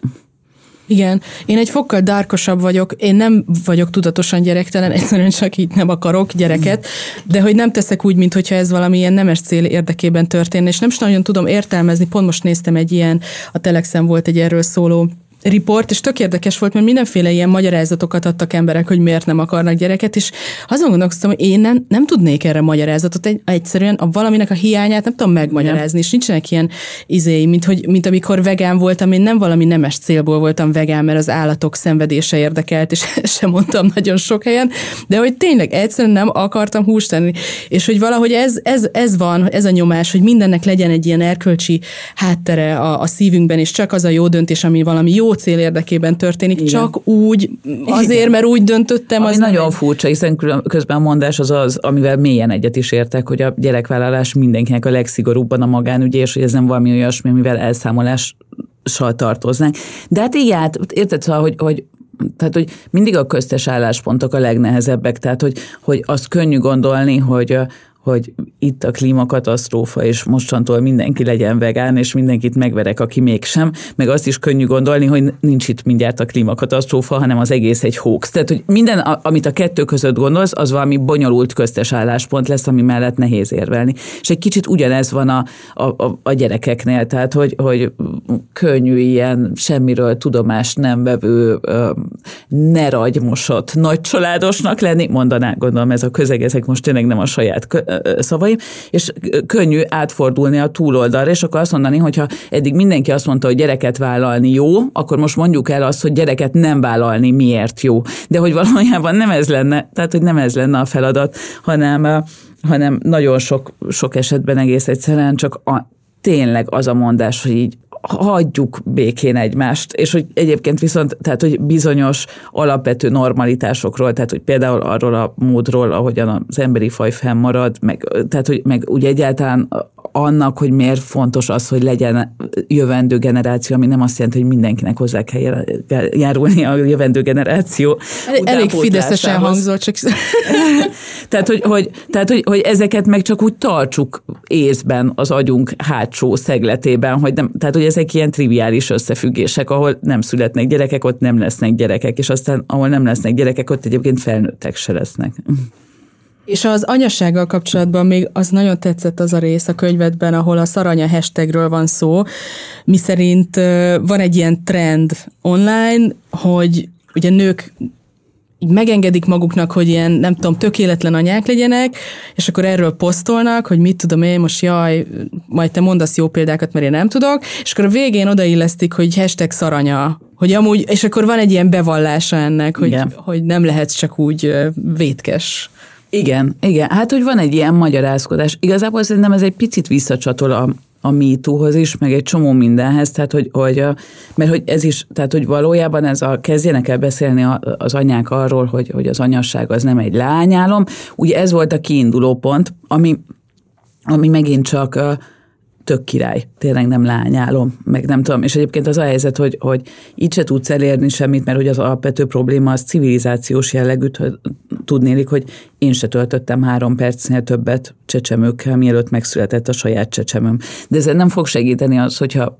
Igen, én egy fokkal dárkosabb vagyok, én nem vagyok tudatosan gyerektelen, egyszerűen csak így nem akarok gyereket, de hogy nem teszek úgy, mintha ez valamilyen nemes cél érdekében történne, és nem is nagyon tudom értelmezni, pont most néztem egy ilyen, a Telexen volt egy erről szóló riport, és tök érdekes volt, mert mindenféle ilyen magyarázatokat adtak emberek, hogy miért nem akarnak gyereket, és azon gondolkoztam, hogy én nem, nem tudnék erre magyarázatot, egy, egyszerűen a valaminek a hiányát nem tudom megmagyarázni, és nincsenek ilyen izéi, mint, hogy, mint amikor vegán voltam, én nem valami nemes célból voltam vegán, mert az állatok szenvedése érdekelt, és sem mondtam nagyon sok helyen, de hogy tényleg egyszerűen nem akartam húst tenni, és hogy valahogy ez, ez, ez van, ez a nyomás, hogy mindennek legyen egy ilyen erkölcsi háttere a, a szívünkben, és csak az a jó döntés, ami valami jó cél érdekében történik, Igen. csak úgy, azért, mert úgy döntöttem. Ami az nagyon nem... furcsa, hiszen közben a mondás az az, amivel mélyen egyet is értek, hogy a gyerekvállalás mindenkinek a legszigorúbban a magánügye, és hogy ez nem valami olyasmi, amivel elszámolással tartoznánk. De hát igen, hát érted, szóval, hogy, hogy tehát, hogy mindig a köztes álláspontok a legnehezebbek, tehát, hogy, hogy azt könnyű gondolni, hogy, hogy itt a klímakatasztrófa, és mostantól mindenki legyen vegán, és mindenkit megverek, aki mégsem, meg azt is könnyű gondolni, hogy nincs itt mindjárt a klímakatasztrófa, hanem az egész egy hoax. Tehát, hogy minden, amit a kettő között gondolsz, az valami bonyolult köztes álláspont lesz, ami mellett nehéz érvelni. És egy kicsit ugyanez van a, a, a, gyerekeknél, tehát, hogy, hogy könnyű ilyen semmiről tudomást nem vevő, ne ragymosott nagy családosnak lenni, mondaná, gondolom ez a közeg, ezek most tényleg nem a saját szavaim, és könnyű átfordulni a túloldalra, és akkor azt mondani, hogyha eddig mindenki azt mondta, hogy gyereket vállalni jó, akkor most mondjuk el azt, hogy gyereket nem vállalni miért jó. De hogy valójában nem ez lenne, tehát hogy nem ez lenne a feladat, hanem, hanem nagyon sok, sok esetben egész egyszerűen csak a, tényleg az a mondás, hogy így hagyjuk békén egymást, és hogy egyébként viszont, tehát hogy bizonyos alapvető normalitásokról, tehát hogy például arról a módról, ahogyan az emberi faj fennmarad, meg, tehát hogy meg úgy egyáltalán annak, hogy miért fontos az, hogy legyen jövendő generáció, ami nem azt jelenti, hogy mindenkinek hozzá kell járulni a jövendő generáció. Elég fideszesen hangzott, csak... tehát, hogy, hogy, tehát hogy, hogy, ezeket meg csak úgy tartsuk észben az agyunk hátsó szegletében, hogy nem, tehát hogy ezek ilyen triviális összefüggések, ahol nem születnek gyerekek, ott nem lesznek gyerekek, és aztán ahol nem lesznek gyerekek, ott egyébként felnőttek se lesznek. És az anyassággal kapcsolatban még az nagyon tetszett az a rész a könyvedben, ahol a szaranya hashtagről van szó, miszerint van egy ilyen trend online, hogy ugye nők így megengedik maguknak, hogy ilyen, nem tudom, tökéletlen anyák legyenek, és akkor erről posztolnak, hogy mit tudom én, most jaj, majd te mondasz jó példákat, mert én nem tudok, és akkor a végén odaillesztik, hogy hashtag szaranya, hogy amúgy, és akkor van egy ilyen bevallása ennek, hogy, hogy nem lehetsz csak úgy vétkes. Igen, igen. Hát, hogy van egy ilyen magyarázkodás. Igazából szerintem ez egy picit visszacsatol a, a MeToo-hoz is, meg egy csomó mindenhez, tehát hogy, hogy, mert hogy ez is, tehát hogy valójában ez a, kezdjenek el beszélni az anyák arról, hogy, hogy az anyasság az nem egy lányálom, ugye ez volt a kiinduló pont, ami, ami megint csak tök király, tényleg nem lányálom, meg nem tudom. És egyébként az a helyzet, hogy, hogy így se tudsz elérni semmit, mert hogy az alapvető probléma az civilizációs jellegű, tudnélik, hogy én se töltöttem három percnél többet csecsemőkkel, mielőtt megszületett a saját csecsemőm. De ezzel nem fog segíteni az, hogyha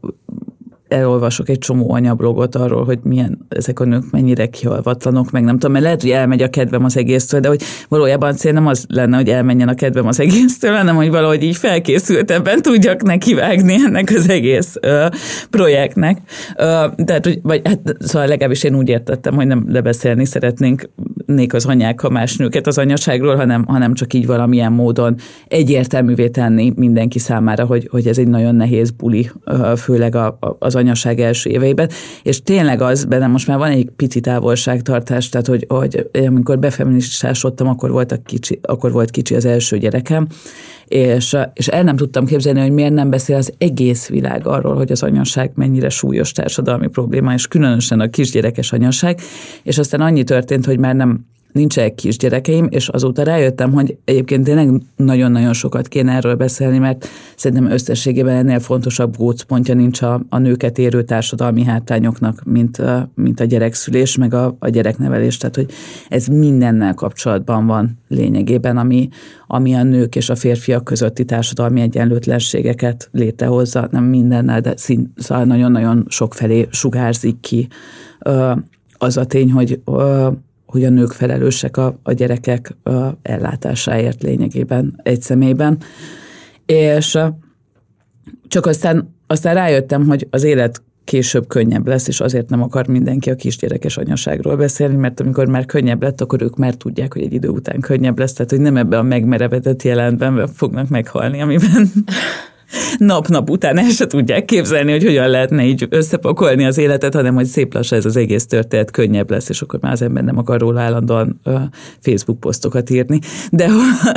elolvasok egy csomó anyablogot arról, hogy milyen ezek a nők mennyire kihalvatlanok, meg nem tudom, mert lehet, hogy elmegy a kedvem az egésztől, de hogy valójában cél nem az lenne, hogy elmenjen a kedvem az egésztől, hanem hogy valahogy így felkészültebben tudjak nekivágni ennek az egész ö, projektnek. Ö, tehát, hogy, vagy hát, szóval legalábbis én úgy értettem, hogy nem lebeszélni szeretnénk lemondanék az anyák a más nőket az anyaságról, hanem, hanem csak így valamilyen módon egyértelművé tenni mindenki számára, hogy, hogy ez egy nagyon nehéz buli, főleg a, a, az anyaság első éveiben. És tényleg az, benne most már van egy pici távolságtartás, tehát hogy, hogy amikor befeministásodtam, akkor, voltak kicsi, akkor volt kicsi az első gyerekem, és, és el nem tudtam képzelni, hogy miért nem beszél az egész világ arról, hogy az anyaság mennyire súlyos társadalmi probléma, és különösen a kisgyerekes anyaság, és aztán annyi történt, hogy már nem nincsenek kisgyerekeim, és azóta rájöttem, hogy egyébként tényleg nagyon-nagyon sokat kéne erről beszélni, mert szerintem összességében ennél fontosabb gócpontja nincs a, a nőket érő társadalmi hátrányoknak, mint, mint a gyerekszülés, meg a, a gyereknevelés. Tehát, hogy ez mindennel kapcsolatban van lényegében, ami, ami a nők és a férfiak közötti társadalmi egyenlőtlenségeket létrehozza, nem mindennel, de szín, szóval nagyon-nagyon sokfelé sugárzik ki az a tény, hogy hogy a nők felelősek a, a gyerekek a ellátásáért lényegében egy személyben. És csak aztán, aztán rájöttem, hogy az élet később könnyebb lesz, és azért nem akar mindenki a kisgyerekes anyaságról beszélni, mert amikor már könnyebb lett, akkor ők már tudják, hogy egy idő után könnyebb lesz, tehát hogy nem ebben a megmerevedett jelentben fognak meghalni, amiben nap-nap után el se tudják képzelni, hogy hogyan lehetne így összepakolni az életet, hanem hogy szép lassan ez az egész történet könnyebb lesz, és akkor már az ember nem akar róla állandóan Facebook posztokat írni. De,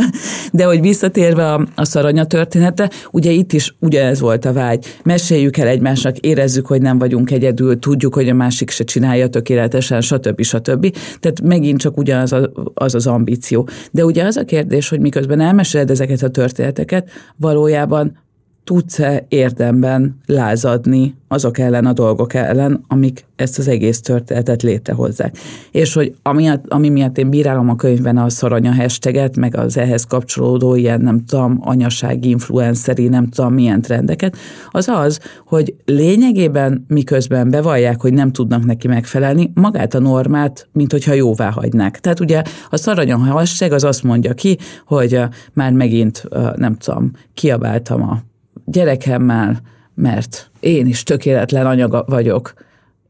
de hogy visszatérve a, a szaranya története, ugye itt is ugye ez volt a vágy. Meséljük el egymásnak, érezzük, hogy nem vagyunk egyedül, tudjuk, hogy a másik se csinálja tökéletesen, stb. stb. Tehát megint csak ugyanaz az, az az ambíció. De ugye az a kérdés, hogy miközben elmeséled ezeket a történeteket, valójában tudsz-e érdemben lázadni azok ellen a dolgok ellen, amik ezt az egész történetet létrehozzák. És hogy ami, ami miatt én bírálom a könyvben a szaranya hashtaget, meg az ehhez kapcsolódó ilyen, nem tudom, anyasági influenceri, nem tudom milyen trendeket, az az, hogy lényegében miközben bevallják, hogy nem tudnak neki megfelelni, magát a normát, mint hogyha jóvá hagynák. Tehát ugye a szaranya hashtag az azt mondja ki, hogy már megint, nem tudom, kiabáltam a gyerekemmel, mert én is tökéletlen anyaga vagyok,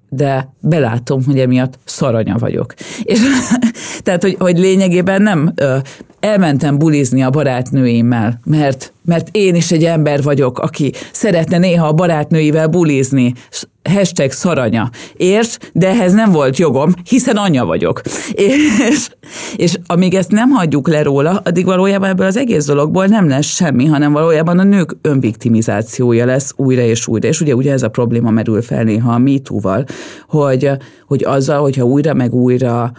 de belátom, hogy emiatt szaranya vagyok. És tehát, hogy, hogy lényegében nem ö, elmentem bulizni a barátnőimmel, mert, mert én is egy ember vagyok, aki szeretne néha a barátnőivel bulizni, hashtag szaranya. Érts, de ehhez nem volt jogom, hiszen anya vagyok. És, és amíg ezt nem hagyjuk le róla, addig valójában ebből az egész dologból nem lesz semmi, hanem valójában a nők önviktimizációja lesz újra és újra. És ugye, ugye ez a probléma merül fel néha a MeToo-val, hogy, hogy azzal, hogyha újra meg újra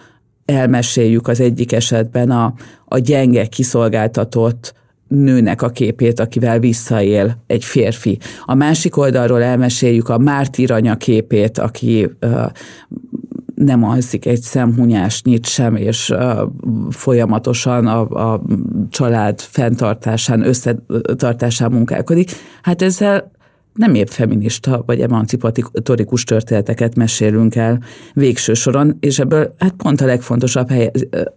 elmeséljük az egyik esetben a, a gyenge, kiszolgáltatott nőnek a képét, akivel visszaél egy férfi. A másik oldalról elmeséljük a mártír anya képét, aki nem alszik egy szemhunyásnyit sem, és folyamatosan a, a család fenntartásán, összetartásán munkálkodik. Hát ezzel nem épp feminista vagy emancipatorikus történeteket mesélünk el végső soron, és ebből hát pont a legfontosabb hely,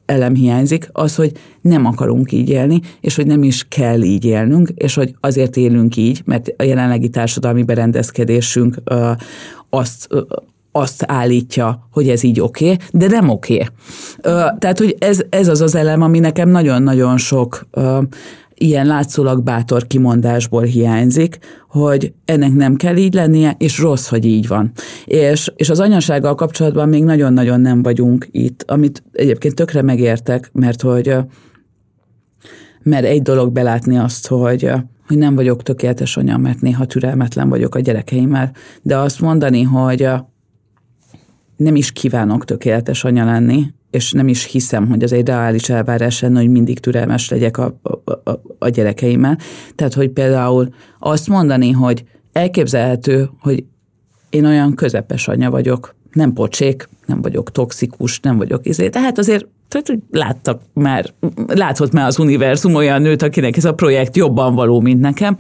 elem hiányzik, az, hogy nem akarunk így élni, és hogy nem is kell így élnünk, és hogy azért élünk így, mert a jelenlegi társadalmi berendezkedésünk ö, azt ö, azt állítja, hogy ez így oké, okay, de nem oké. Okay. Tehát, hogy ez, ez az az elem, ami nekem nagyon-nagyon sok ö, ilyen látszólag bátor kimondásból hiányzik, hogy ennek nem kell így lennie, és rossz, hogy így van. És, és az anyasággal kapcsolatban még nagyon-nagyon nem vagyunk itt, amit egyébként tökre megértek, mert hogy mert egy dolog belátni azt, hogy, hogy nem vagyok tökéletes anya, mert néha türelmetlen vagyok a gyerekeimmel, de azt mondani, hogy nem is kívánok tökéletes anya lenni, és nem is hiszem, hogy az egy reális elvárás lenne, hogy mindig türelmes legyek a, a, a, a gyerekeimmel. Tehát, hogy például azt mondani, hogy elképzelhető, hogy én olyan közepes anya vagyok, nem pocsék, nem vagyok toxikus, nem vagyok izé. Tehát azért tehát, hogy láttak már, láthat már az univerzum olyan nőt, akinek ez a projekt jobban való, mint nekem,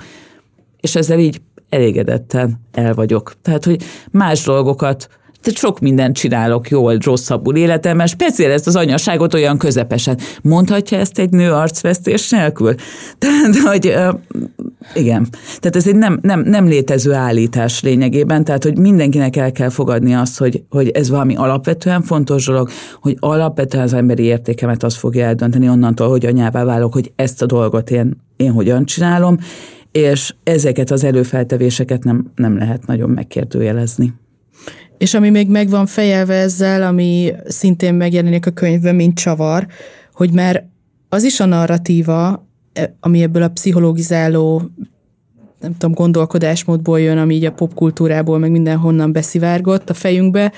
és ezzel így elégedetten el vagyok. Tehát, hogy más dolgokat sok mindent csinálok jól, rosszabbul életemben, speciál ezt az anyaságot olyan közepesen. Mondhatja ezt egy nő arcvesztés nélkül? Tehát, hogy igen. Tehát ez egy nem, nem, nem létező állítás lényegében, tehát hogy mindenkinek el kell fogadni azt, hogy, hogy ez valami alapvetően fontos dolog, hogy alapvetően az emberi értékemet az fogja eldönteni onnantól, hogy anyává válok, hogy ezt a dolgot én, én hogyan csinálom, és ezeket az előfeltevéseket nem, nem lehet nagyon megkérdőjelezni. És ami még meg van fejelve ezzel, ami szintén megjelenik a könyvben, mint csavar, hogy már az is a narratíva, e, ami ebből a pszichológizáló nem tudom, gondolkodásmódból jön, ami így a popkultúrából, meg mindenhonnan beszivárgott a fejünkbe,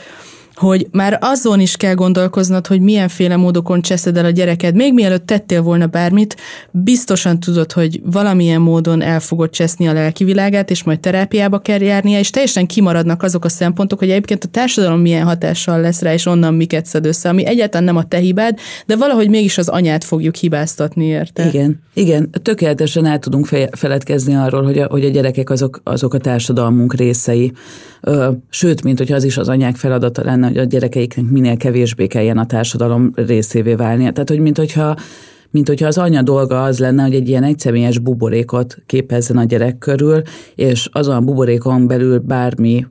hogy már azon is kell gondolkoznod, hogy milyenféle módokon cseszed el a gyereked. Még mielőtt tettél volna bármit, biztosan tudod, hogy valamilyen módon el fogod cseszni a lelki világát, és majd terápiába kell járnia, és teljesen kimaradnak azok a szempontok, hogy egyébként a társadalom milyen hatással lesz rá, és onnan miket szed össze, ami egyáltalán nem a te hibád, de valahogy mégis az anyát fogjuk hibáztatni, érte? Igen, igen, tökéletesen el tudunk feledkezni arról, hogy a, hogy a gyerekek azok, azok a társadalmunk részei. Sőt, mint hogy az is az anyák feladata lenne, hogy a gyerekeiknek minél kevésbé kelljen a társadalom részévé válnia. Tehát, hogy mint hogyha mint hogyha az anya dolga az lenne, hogy egy ilyen egyszemélyes buborékot képezzen a gyerek körül, és azon a buborékon belül bármi,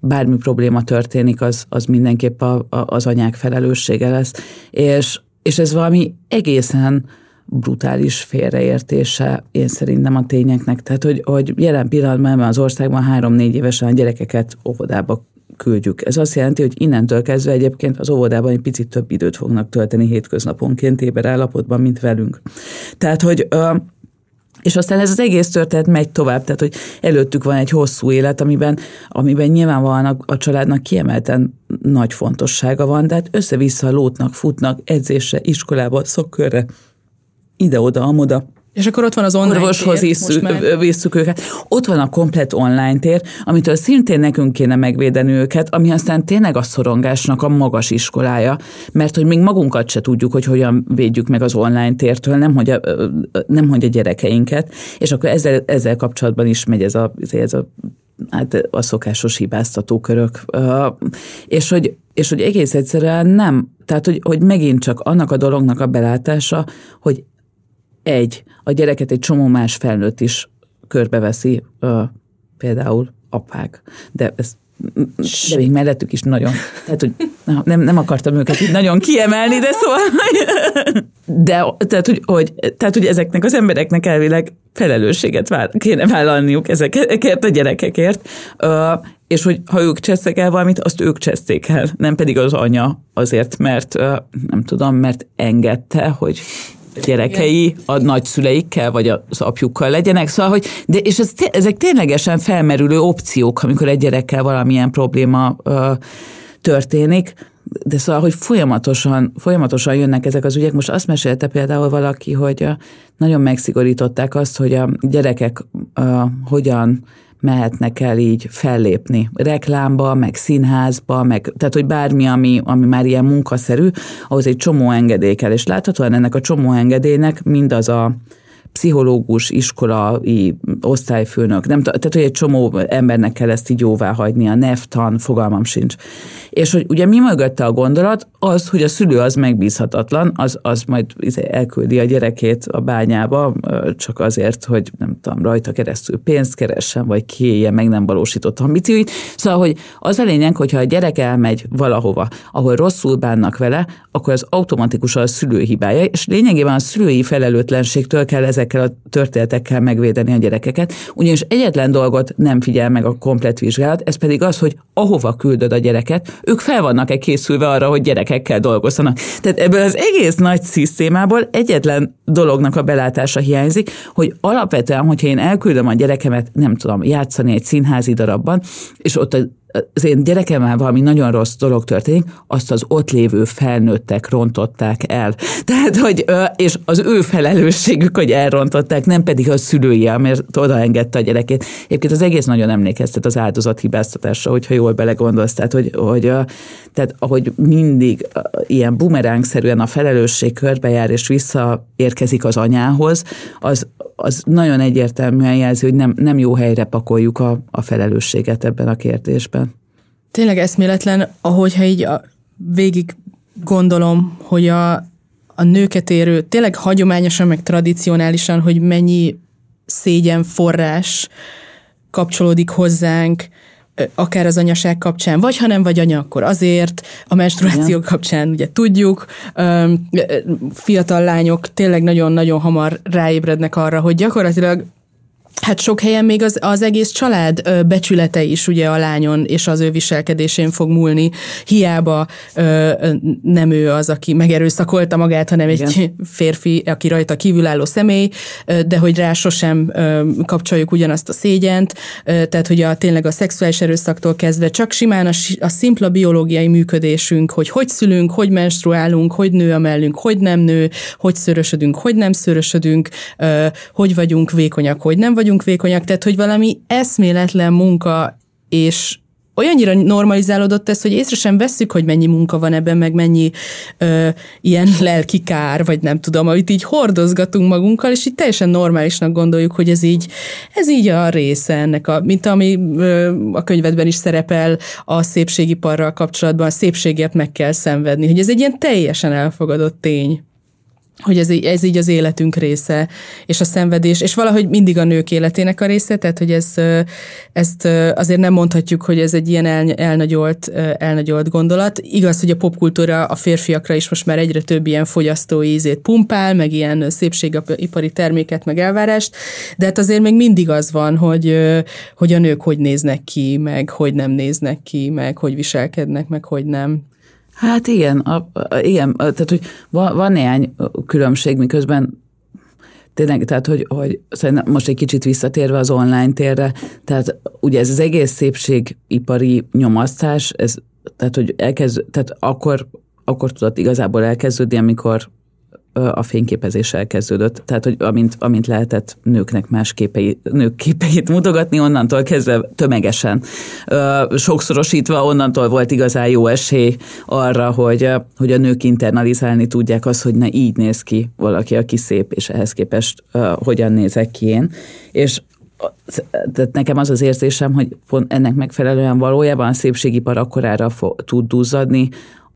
bármi probléma történik, az, az mindenképp a, a, az anyák felelőssége lesz. És, és ez valami egészen brutális félreértése én szerintem a tényeknek. Tehát, hogy, hogy jelen pillanatban az országban három-négy évesen a gyerekeket óvodába küldjük. Ez azt jelenti, hogy innentől kezdve egyébként az óvodában egy picit több időt fognak tölteni hétköznaponként éber állapotban, mint velünk. Tehát, hogy és aztán ez az egész történet megy tovább, tehát hogy előttük van egy hosszú élet, amiben, amiben nyilvánvalóan a, családnak kiemelten nagy fontossága van, de hát össze-vissza lótnak, futnak edzésre, iskolába, szokkörre, ide-oda, amoda. És akkor ott van az online Orvoshoz tér, visszük, őket. Ott van a komplet online tér, amitől szintén nekünk kéne megvédeni őket, ami aztán tényleg a szorongásnak a magas iskolája, mert hogy még magunkat se tudjuk, hogy hogyan védjük meg az online tértől, nem hogy a, nem hogy a gyerekeinket, és akkor ezzel, ezzel kapcsolatban is megy ez a, ez a hát a szokásos hibáztatókörök. És hogy, és hogy egész egyszerűen nem, tehát hogy, hogy megint csak annak a dolognak a belátása, hogy egy, a gyereket egy csomó más felnőtt is körbeveszi, például apák. De ez de még mellettük is nagyon. Tehát, hogy nem, nem akartam őket így nagyon kiemelni, de szóval... De, tehát, hogy, hogy, tehát, hogy ezeknek az embereknek elvileg felelősséget vál, kéne vállalniuk ezekért a gyerekekért, és hogy ha ők csesztek el valamit, azt ők cseszték el, nem pedig az anya azért, mert nem tudom, mert engedte, hogy gyerekei a nagyszüleikkel, vagy az apjukkal legyenek, szóval, hogy, de, és ez, ezek ténylegesen felmerülő opciók, amikor egy gyerekkel valamilyen probléma ö, történik, de szóval, hogy folyamatosan, folyamatosan jönnek ezek az ügyek. Most azt mesélte például valaki, hogy nagyon megszigorították azt, hogy a gyerekek uh, hogyan mehetnek el így fellépni. Reklámba, meg színházba, meg, tehát hogy bármi, ami, ami már ilyen munkaszerű, ahhoz egy csomó engedély kell. És láthatóan ennek a csomó engedélynek mindaz a pszichológus, iskolai osztályfőnök, nem, tehát hogy egy csomó embernek kell ezt így jóvá a neftan, fogalmam sincs. És hogy ugye mi mögötte a gondolat, az, hogy a szülő az megbízhatatlan, az, az majd izé elküldi a gyerekét a bányába, csak azért, hogy nem tudom, rajta keresztül pénzt keressen, vagy kiélje meg nem valósított ambícióit. Szóval, hogy az a lényeg, hogyha a gyerek elmegy valahova, ahol rosszul bánnak vele, akkor az automatikusan a szülő hibája, és lényegében a szülői felelőtlenségtől kell ezekkel a történetekkel megvédeni a gyerekeket, ugyanis egyetlen dolgot nem figyel meg a komplet vizsgálat, ez pedig az, hogy ahova küldöd a gyereket, ők fel vannak-e készülve arra, hogy gyerekekkel dolgozzanak. Tehát ebből az egész nagy szisztémából egyetlen dolognak a belátása hiányzik, hogy alapvetően, hogyha én elküldöm a gyerekemet, nem tudom, játszani egy színházi darabban, és ott a az én gyerekemmel valami nagyon rossz dolog történik, azt az ott lévő felnőttek rontották el. Tehát, hogy, és az ő felelősségük, hogy elrontották, nem pedig a szülői, mert odaengedte a gyerekét. Egyébként az egész nagyon emlékeztet az áldozat hibáztatásra, hogyha jól belegondolsz. Tehát, hogy, hogy, tehát, ahogy mindig ilyen bumerángszerűen a felelősség körbejár és visszaérkezik az anyához, az, az nagyon egyértelműen jelzi, hogy nem, nem jó helyre pakoljuk a, a felelősséget ebben a kérdésben. Tényleg eszméletlen, ahogyha így a, végig gondolom, hogy a, a nőket érő, tényleg hagyományosan, meg tradicionálisan, hogy mennyi szégyen forrás kapcsolódik hozzánk, akár az anyaság kapcsán, vagy ha nem vagy anya, akkor azért, a menstruáció Igen. kapcsán ugye tudjuk, fiatal lányok tényleg nagyon-nagyon hamar ráébrednek arra, hogy gyakorlatilag Hát sok helyen még az, az egész család becsülete is ugye a lányon és az ő viselkedésén fog múlni. Hiába ö, nem ő az, aki megerőszakolta magát, hanem Igen. egy férfi, aki rajta kívülálló személy, de hogy rá sosem kapcsoljuk ugyanazt a szégyent, tehát hogy a, tényleg a szexuális erőszaktól kezdve csak simán a, a szimpla biológiai működésünk, hogy hogy szülünk, hogy menstruálunk, hogy nő a mellünk, hogy nem nő, hogy szörösödünk, hogy nem szörösödünk, hogy vagyunk vékonyak, hogy nem vagyunk vagyunk vékonyak, tehát hogy valami eszméletlen munka, és olyannyira normalizálódott ez, hogy észre sem vesszük, hogy mennyi munka van ebben, meg mennyi ö, ilyen lelki kár, vagy nem tudom, amit így hordozgatunk magunkkal, és így teljesen normálisnak gondoljuk, hogy ez így, ez így a része ennek, a, mint ami ö, a könyvedben is szerepel a szépségiparral kapcsolatban, a szépségért meg kell szenvedni, hogy ez egy ilyen teljesen elfogadott tény hogy ez, ez így az életünk része, és a szenvedés, és valahogy mindig a nők életének a része, tehát hogy ez, ezt azért nem mondhatjuk, hogy ez egy ilyen el, elnagyolt, elnagyolt gondolat. Igaz, hogy a popkultúra a férfiakra is most már egyre több ilyen fogyasztói ízét pumpál, meg ilyen szépségipari terméket, meg elvárást, de hát azért még mindig az van, hogy, hogy a nők hogy néznek ki, meg hogy nem néznek ki, meg hogy viselkednek, meg hogy nem. Hát igen, a, a, igen tehát hogy van, van néhány különbség, miközben tényleg, tehát hogy, hogy most egy kicsit visszatérve az online térre, tehát ugye ez az egész szépségipari nyomasztás, ez, tehát hogy elkezd, tehát akkor, akkor tudott igazából elkezdődni, amikor a fényképezés elkezdődött. Tehát, hogy amint, amint lehetett nőknek más képei, nők képeit mutogatni, onnantól kezdve tömegesen, sokszorosítva, onnantól volt igazán jó esély arra, hogy, hogy a nők internalizálni tudják azt, hogy ne így néz ki valaki, aki szép, és ehhez képest hogyan nézek ki én. És tehát nekem az az érzésem, hogy pont ennek megfelelően valójában a szépségipar akkorára tud duzzadni,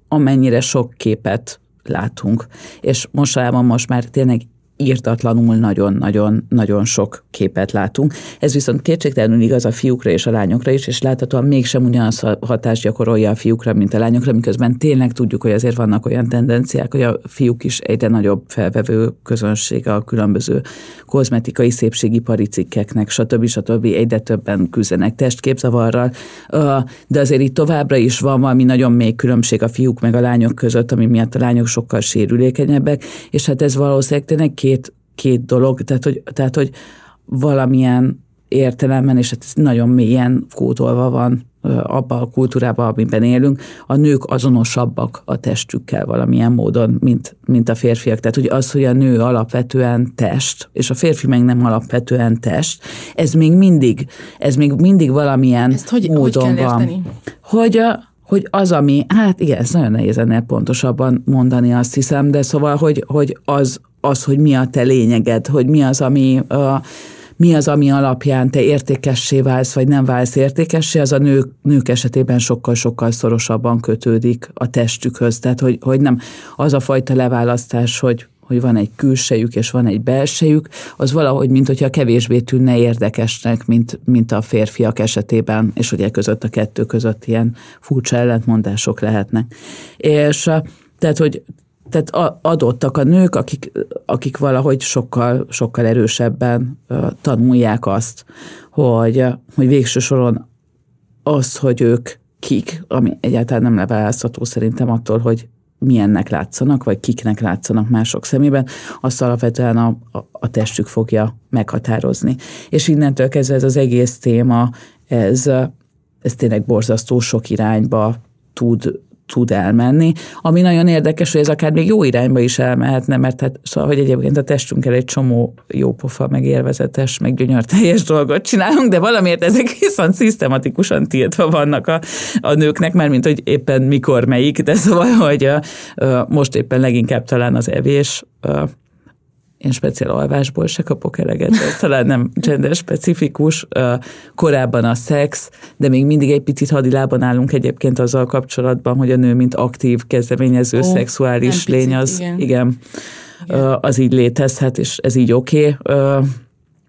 amennyire sok képet látunk. És mostanában most már tényleg írtatlanul nagyon-nagyon-nagyon sok képet látunk. Ez viszont kétségtelenül igaz a fiúkra és a lányokra is, és láthatóan mégsem ugyanaz hatást gyakorolja a fiúkra, mint a lányokra, miközben tényleg tudjuk, hogy azért vannak olyan tendenciák, hogy a fiúk is egyre nagyobb felvevő közönség a különböző kozmetikai szépségipari cikkeknek, stb. stb. egyre többen küzdenek testképzavarral, de azért itt továbbra is van valami nagyon még különbség a fiúk meg a lányok között, ami miatt a lányok sokkal sérülékenyebbek, és hát ez valószínűleg tényleg két, két dolog, tehát hogy, tehát hogy valamilyen értelemben, és hát ez nagyon mélyen kótolva van abba a kultúrába, amiben élünk, a nők azonosabbak a testükkel valamilyen módon, mint, mint a férfiak. Tehát hogy az, hogy a nő alapvetően test, és a férfi meg nem alapvetően test, ez még mindig, ez még mindig valamilyen Ezt hogy, módon hogy kell van. Érteni? Hogy a, hogy az, ami, hát igen, ez nagyon nehéz ennél pontosabban mondani, azt hiszem, de szóval, hogy, hogy az, az, hogy mi a te lényeged, hogy mi az, ami uh, mi az, ami alapján te értékessé válsz, vagy nem válsz értékessé, az a nők, nők esetében sokkal-sokkal szorosabban kötődik a testükhöz. Tehát, hogy, hogy nem az a fajta leválasztás, hogy hogy van egy külsejük és van egy belsejük, az valahogy, mint hogyha kevésbé tűnne érdekesnek, mint, mint a férfiak esetében, és ugye között a kettő között ilyen furcsa ellentmondások lehetnek. És tehát, hogy tehát adottak a nők, akik, akik valahogy sokkal, sokkal erősebben tanulják azt, hogy, hogy végső soron az, hogy ők kik, ami egyáltalán nem leválasztható szerintem attól, hogy milyennek látszanak, vagy kiknek látszanak mások szemében, azt alapvetően a, a, a testük fogja meghatározni. És innentől kezdve ez az egész téma, ez, ez tényleg borzasztó sok irányba tud tud elmenni, ami nagyon érdekes, hogy ez akár még jó irányba is elmehetne, mert hát szóval, hogy egyébként a testünkkel egy csomó jó pofa, meg élvezetes, meg gyönyörteljes dolgot csinálunk, de valamiért ezek viszont szisztematikusan tiltva vannak a, a nőknek, mert mint hogy éppen mikor melyik, de szóval, hogy a, a, most éppen leginkább talán az evés én speciál alvásból se kapok eleget, ez talán nem gender specifikus, korábban a szex, de még mindig egy picit hadilában állunk egyébként azzal kapcsolatban, hogy a nő, mint aktív, kezdeményező, Ó, szexuális lény, az igen. igen, igen. az így létezhet, és ez így oké. Okay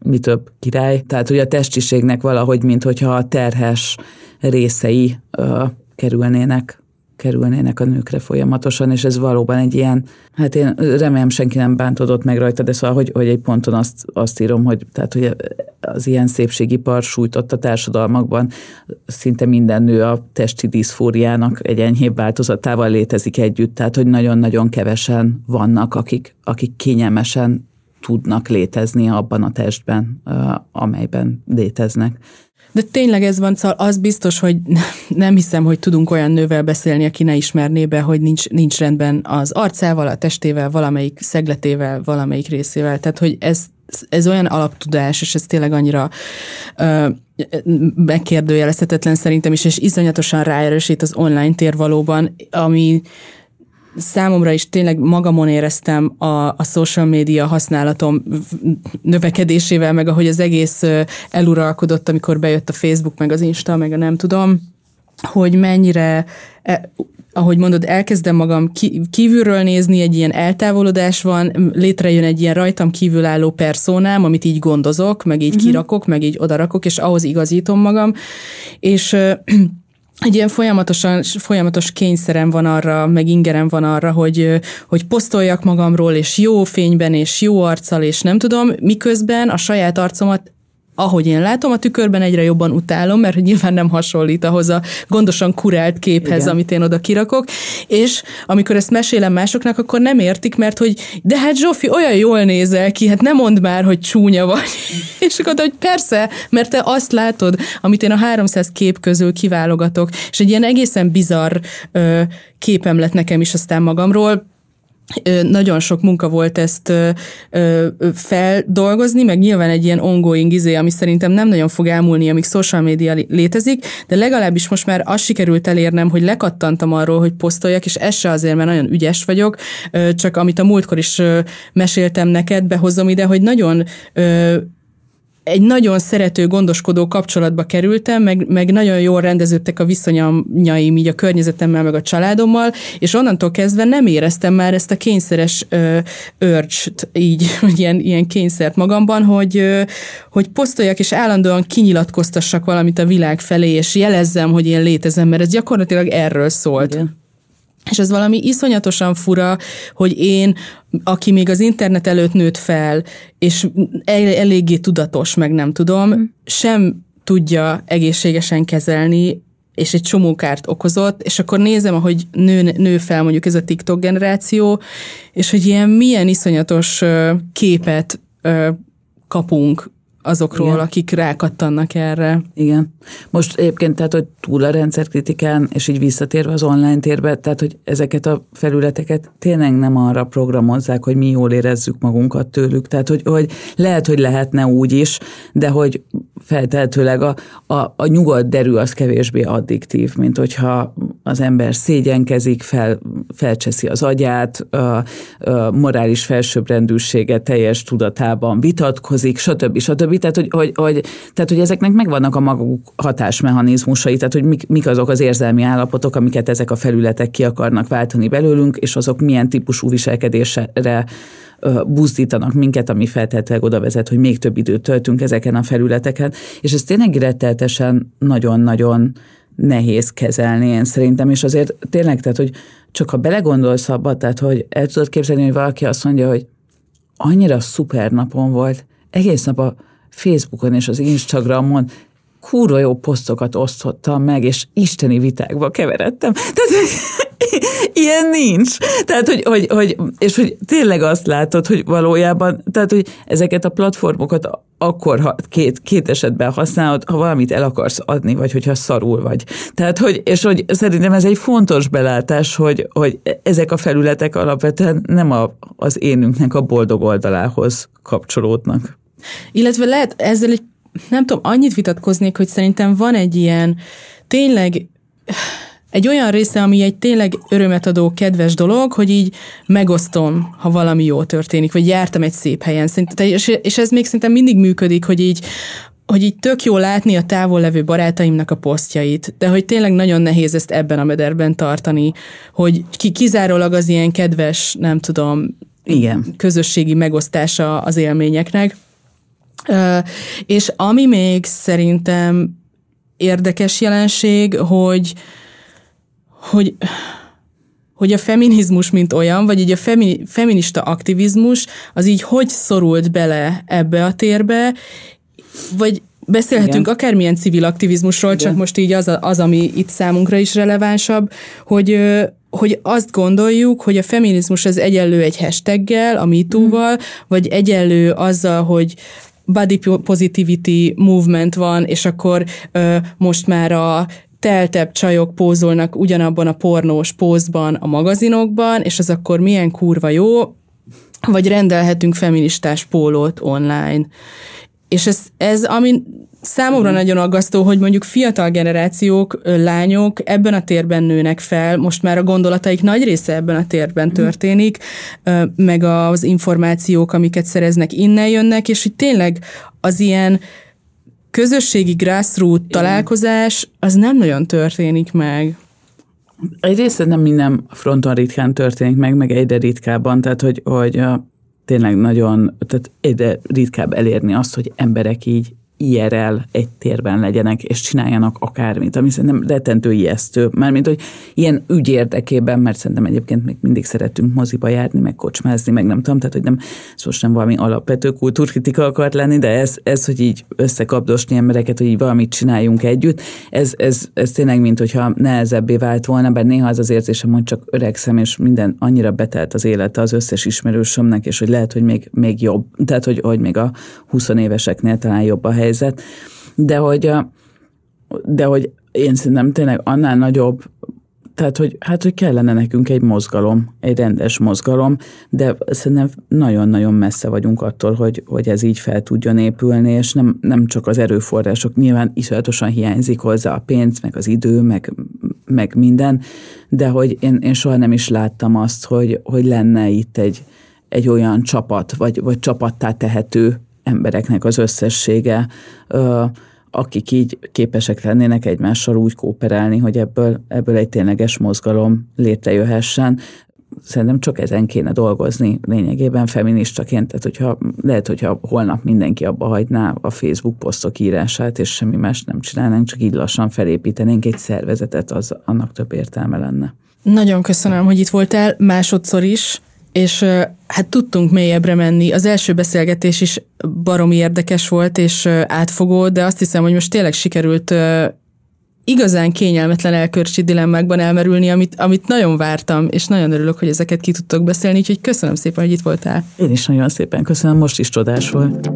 mi több király. Tehát, hogy a testiségnek valahogy, mint hogyha a terhes részei ö, kerülnének kerülnének a nőkre folyamatosan, és ez valóban egy ilyen, hát én remélem senki nem bántodott meg rajta, de szóval, hogy, hogy egy ponton azt, azt írom, hogy, tehát, hogy az ilyen szépségipar sújtott a társadalmakban szinte minden nő a testi diszfóriának egy enyhébb változatával létezik együtt, tehát hogy nagyon-nagyon kevesen vannak, akik, akik kényelmesen tudnak létezni abban a testben, amelyben léteznek. De tényleg ez van, szóval az biztos, hogy nem hiszem, hogy tudunk olyan nővel beszélni, aki ne ismerné be, hogy nincs, nincs rendben az arcával, a testével, valamelyik szegletével, valamelyik részével. Tehát, hogy ez, ez olyan alaptudás, és ez tényleg annyira ö, megkérdőjelezhetetlen szerintem is, és iszonyatosan ráerősít az online tér valóban, ami számomra is tényleg magamon éreztem a, a social media használatom növekedésével, meg ahogy az egész eluralkodott, amikor bejött a Facebook, meg az Insta, meg a nem tudom, hogy mennyire e, ahogy mondod, elkezdem magam kívülről nézni, egy ilyen eltávolodás van, létrejön egy ilyen rajtam kívülálló perszónám, amit így gondozok, meg így uh-huh. kirakok, meg így odarakok, és ahhoz igazítom magam, és egy ilyen folyamatosan, folyamatos kényszerem van arra, meg ingerem van arra, hogy, hogy posztoljak magamról, és jó fényben, és jó arccal, és nem tudom, miközben a saját arcomat ahogy én látom, a tükörben egyre jobban utálom, mert nyilván nem hasonlít ahhoz a gondosan kurált képhez, Igen. amit én oda kirakok, és amikor ezt mesélem másoknak, akkor nem értik, mert hogy de hát Zsófi, olyan jól nézel ki, hát nem mondd már, hogy csúnya vagy. és akkor hogy persze, mert te azt látod, amit én a 300 kép közül kiválogatok, és egy ilyen egészen bizarr ö, képem lett nekem is aztán magamról, nagyon sok munka volt ezt feldolgozni, meg nyilván egy ilyen ongoing izé, ami szerintem nem nagyon fog elmúlni, amíg social media létezik, de legalábbis most már azt sikerült elérnem, hogy lekattantam arról, hogy posztoljak, és ez se azért, mert nagyon ügyes vagyok, csak amit a múltkor is meséltem neked, behozom ide, hogy nagyon egy nagyon szerető, gondoskodó kapcsolatba kerültem, meg, meg nagyon jól rendeződtek a viszonyaim így a környezetemmel, meg a családommal, és onnantól kezdve nem éreztem már ezt a kényszeres ö, örcs, így, ilyen, ilyen kényszert magamban, hogy, ö, hogy posztoljak, és állandóan kinyilatkoztassak valamit a világ felé, és jelezzem, hogy én létezem, mert ez gyakorlatilag erről szólt. Igen. És ez valami iszonyatosan fura, hogy én, aki még az internet előtt nőtt fel, és el, eléggé tudatos, meg nem tudom, mm. sem tudja egészségesen kezelni, és egy csomó kárt okozott, és akkor nézem, ahogy nő, nő fel mondjuk ez a TikTok generáció, és hogy ilyen milyen iszonyatos képet kapunk azokról, Igen. akik rákattannak erre. Igen. Most egyébként, tehát, hogy túl a rendszerkritikán, és így visszatérve az online térbe, tehát, hogy ezeket a felületeket tényleg nem arra programozzák, hogy mi jól érezzük magunkat tőlük. Tehát, hogy, hogy lehet, hogy lehetne úgy is, de hogy feltehetőleg a, a, a nyugodt derű az kevésbé addiktív, mint hogyha az ember szégyenkezik, fel, felcseszi az agyát, a, a morális felsőbbrendűsége teljes tudatában vitatkozik, stb. stb. Tehát hogy, hogy, hogy, tehát, hogy ezeknek megvannak a maguk hatásmechanizmusai, tehát hogy mik, mik azok az érzelmi állapotok, amiket ezek a felületek ki akarnak váltani belőlünk, és azok milyen típusú viselkedésre buzdítanak minket, ami feltétlenül oda vezet, hogy még több időt töltünk ezeken a felületeken, és ez tényleg retteltesen nagyon-nagyon nehéz kezelni, én szerintem, és azért tényleg, tehát, hogy csak ha belegondolsz abba, tehát, hogy el tudod képzelni, hogy valaki azt mondja, hogy annyira szuper napon volt, egész nap a Facebookon és az Instagramon kurva jó posztokat osztottam meg, és isteni vitákba keveredtem. Tehát ilyen nincs. Tehát, hogy, hogy, hogy, és hogy tényleg azt látod, hogy valójában, tehát, hogy ezeket a platformokat akkor ha két, két esetben használod, ha valamit el akarsz adni, vagy hogyha szarul vagy. Tehát, hogy, és hogy szerintem ez egy fontos belátás, hogy, hogy ezek a felületek alapvetően nem a, az énünknek a boldog oldalához kapcsolódnak. Illetve lehet ezzel egy, nem tudom, annyit vitatkoznék, hogy szerintem van egy ilyen tényleg egy olyan része, ami egy tényleg örömet adó, kedves dolog, hogy így megosztom, ha valami jó történik, vagy jártam egy szép helyen. Szerintem, és ez még szerintem mindig működik, hogy így hogy így tök jó látni a távol levő barátaimnak a posztjait, de hogy tényleg nagyon nehéz ezt ebben a mederben tartani, hogy ki, kizárólag az ilyen kedves, nem tudom, Igen. közösségi megosztása az élményeknek. És ami még szerintem érdekes jelenség, hogy, hogy hogy a feminizmus, mint olyan, vagy így a femi, feminista aktivizmus, az így hogy szorult bele ebbe a térbe, vagy beszélhetünk Igen. akármilyen civil aktivizmusról, Igen. csak most így az, az, ami itt számunkra is relevánsabb, hogy hogy azt gondoljuk, hogy a feminizmus az egyenlő egy hashtaggel, a MeToo-val, mm. vagy egyenlő azzal, hogy body positivity movement van, és akkor ö, most már a teltebb csajok pózolnak ugyanabban a pornós pózban a magazinokban, és az akkor milyen kurva jó, vagy rendelhetünk feministás pólót online. És ez, ez ami számomra nagyon aggasztó, hogy mondjuk fiatal generációk, lányok ebben a térben nőnek fel, most már a gondolataik nagy része ebben a térben mhm. történik, meg az információk, amiket szereznek, innen jönnek, és hogy tényleg az ilyen közösségi grassroot találkozás, az nem nagyon történik meg. Egyrészt nem minden fronton ritkán történik meg, meg egyre ritkábban, tehát hogy, hogy tényleg nagyon, tehát egyre ritkább elérni azt, hogy emberek így IRL egy térben legyenek, és csináljanak akármit, ami szerintem retentő ijesztő. Mármint, hogy ilyen ügy érdekében, mert szerintem egyébként még mindig szeretünk moziba járni, meg kocsmázni, meg nem tudom, tehát hogy nem, ez most nem valami alapvető kultúrkritika akart lenni, de ez, ez hogy így összekapdosni embereket, hogy így valamit csináljunk együtt, ez, ez, ez tényleg, mint hogyha nehezebbé vált volna, bár néha az az érzésem, hogy csak öregszem, és minden annyira betelt az élete az összes ismerősömnek, és hogy lehet, hogy még, még jobb, tehát hogy, hogy még a 20 éveseknél talán jobb a helyzet, helyzet, de hogy, de hogy én szerintem tényleg annál nagyobb, tehát, hogy, hát, hogy kellene nekünk egy mozgalom, egy rendes mozgalom, de szerintem nagyon-nagyon messze vagyunk attól, hogy, hogy ez így fel tudjon épülni, és nem, nem csak az erőforrások, nyilván iszonyatosan hiányzik hozzá a pénz, meg az idő, meg, meg minden, de hogy én, én soha nem is láttam azt, hogy, hogy lenne itt egy, egy olyan csapat, vagy, vagy csapattá tehető embereknek az összessége, akik így képesek lennének egymással úgy kooperálni, hogy ebből, ebből egy tényleges mozgalom létrejöhessen. Szerintem csak ezen kéne dolgozni lényegében feministaként, tehát hogyha, lehet, hogyha holnap mindenki abba hagyná a Facebook posztok írását, és semmi más nem csinálnánk, csak így lassan felépítenénk egy szervezetet, az annak több értelme lenne. Nagyon köszönöm, hogy itt voltál másodszor is és hát tudtunk mélyebbre menni. Az első beszélgetés is baromi érdekes volt és átfogó, de azt hiszem, hogy most tényleg sikerült igazán kényelmetlen elkörcsi dilemmákban elmerülni, amit, amit nagyon vártam, és nagyon örülök, hogy ezeket ki tudtok beszélni, úgyhogy köszönöm szépen, hogy itt voltál. Én is nagyon szépen köszönöm, most is csodás volt.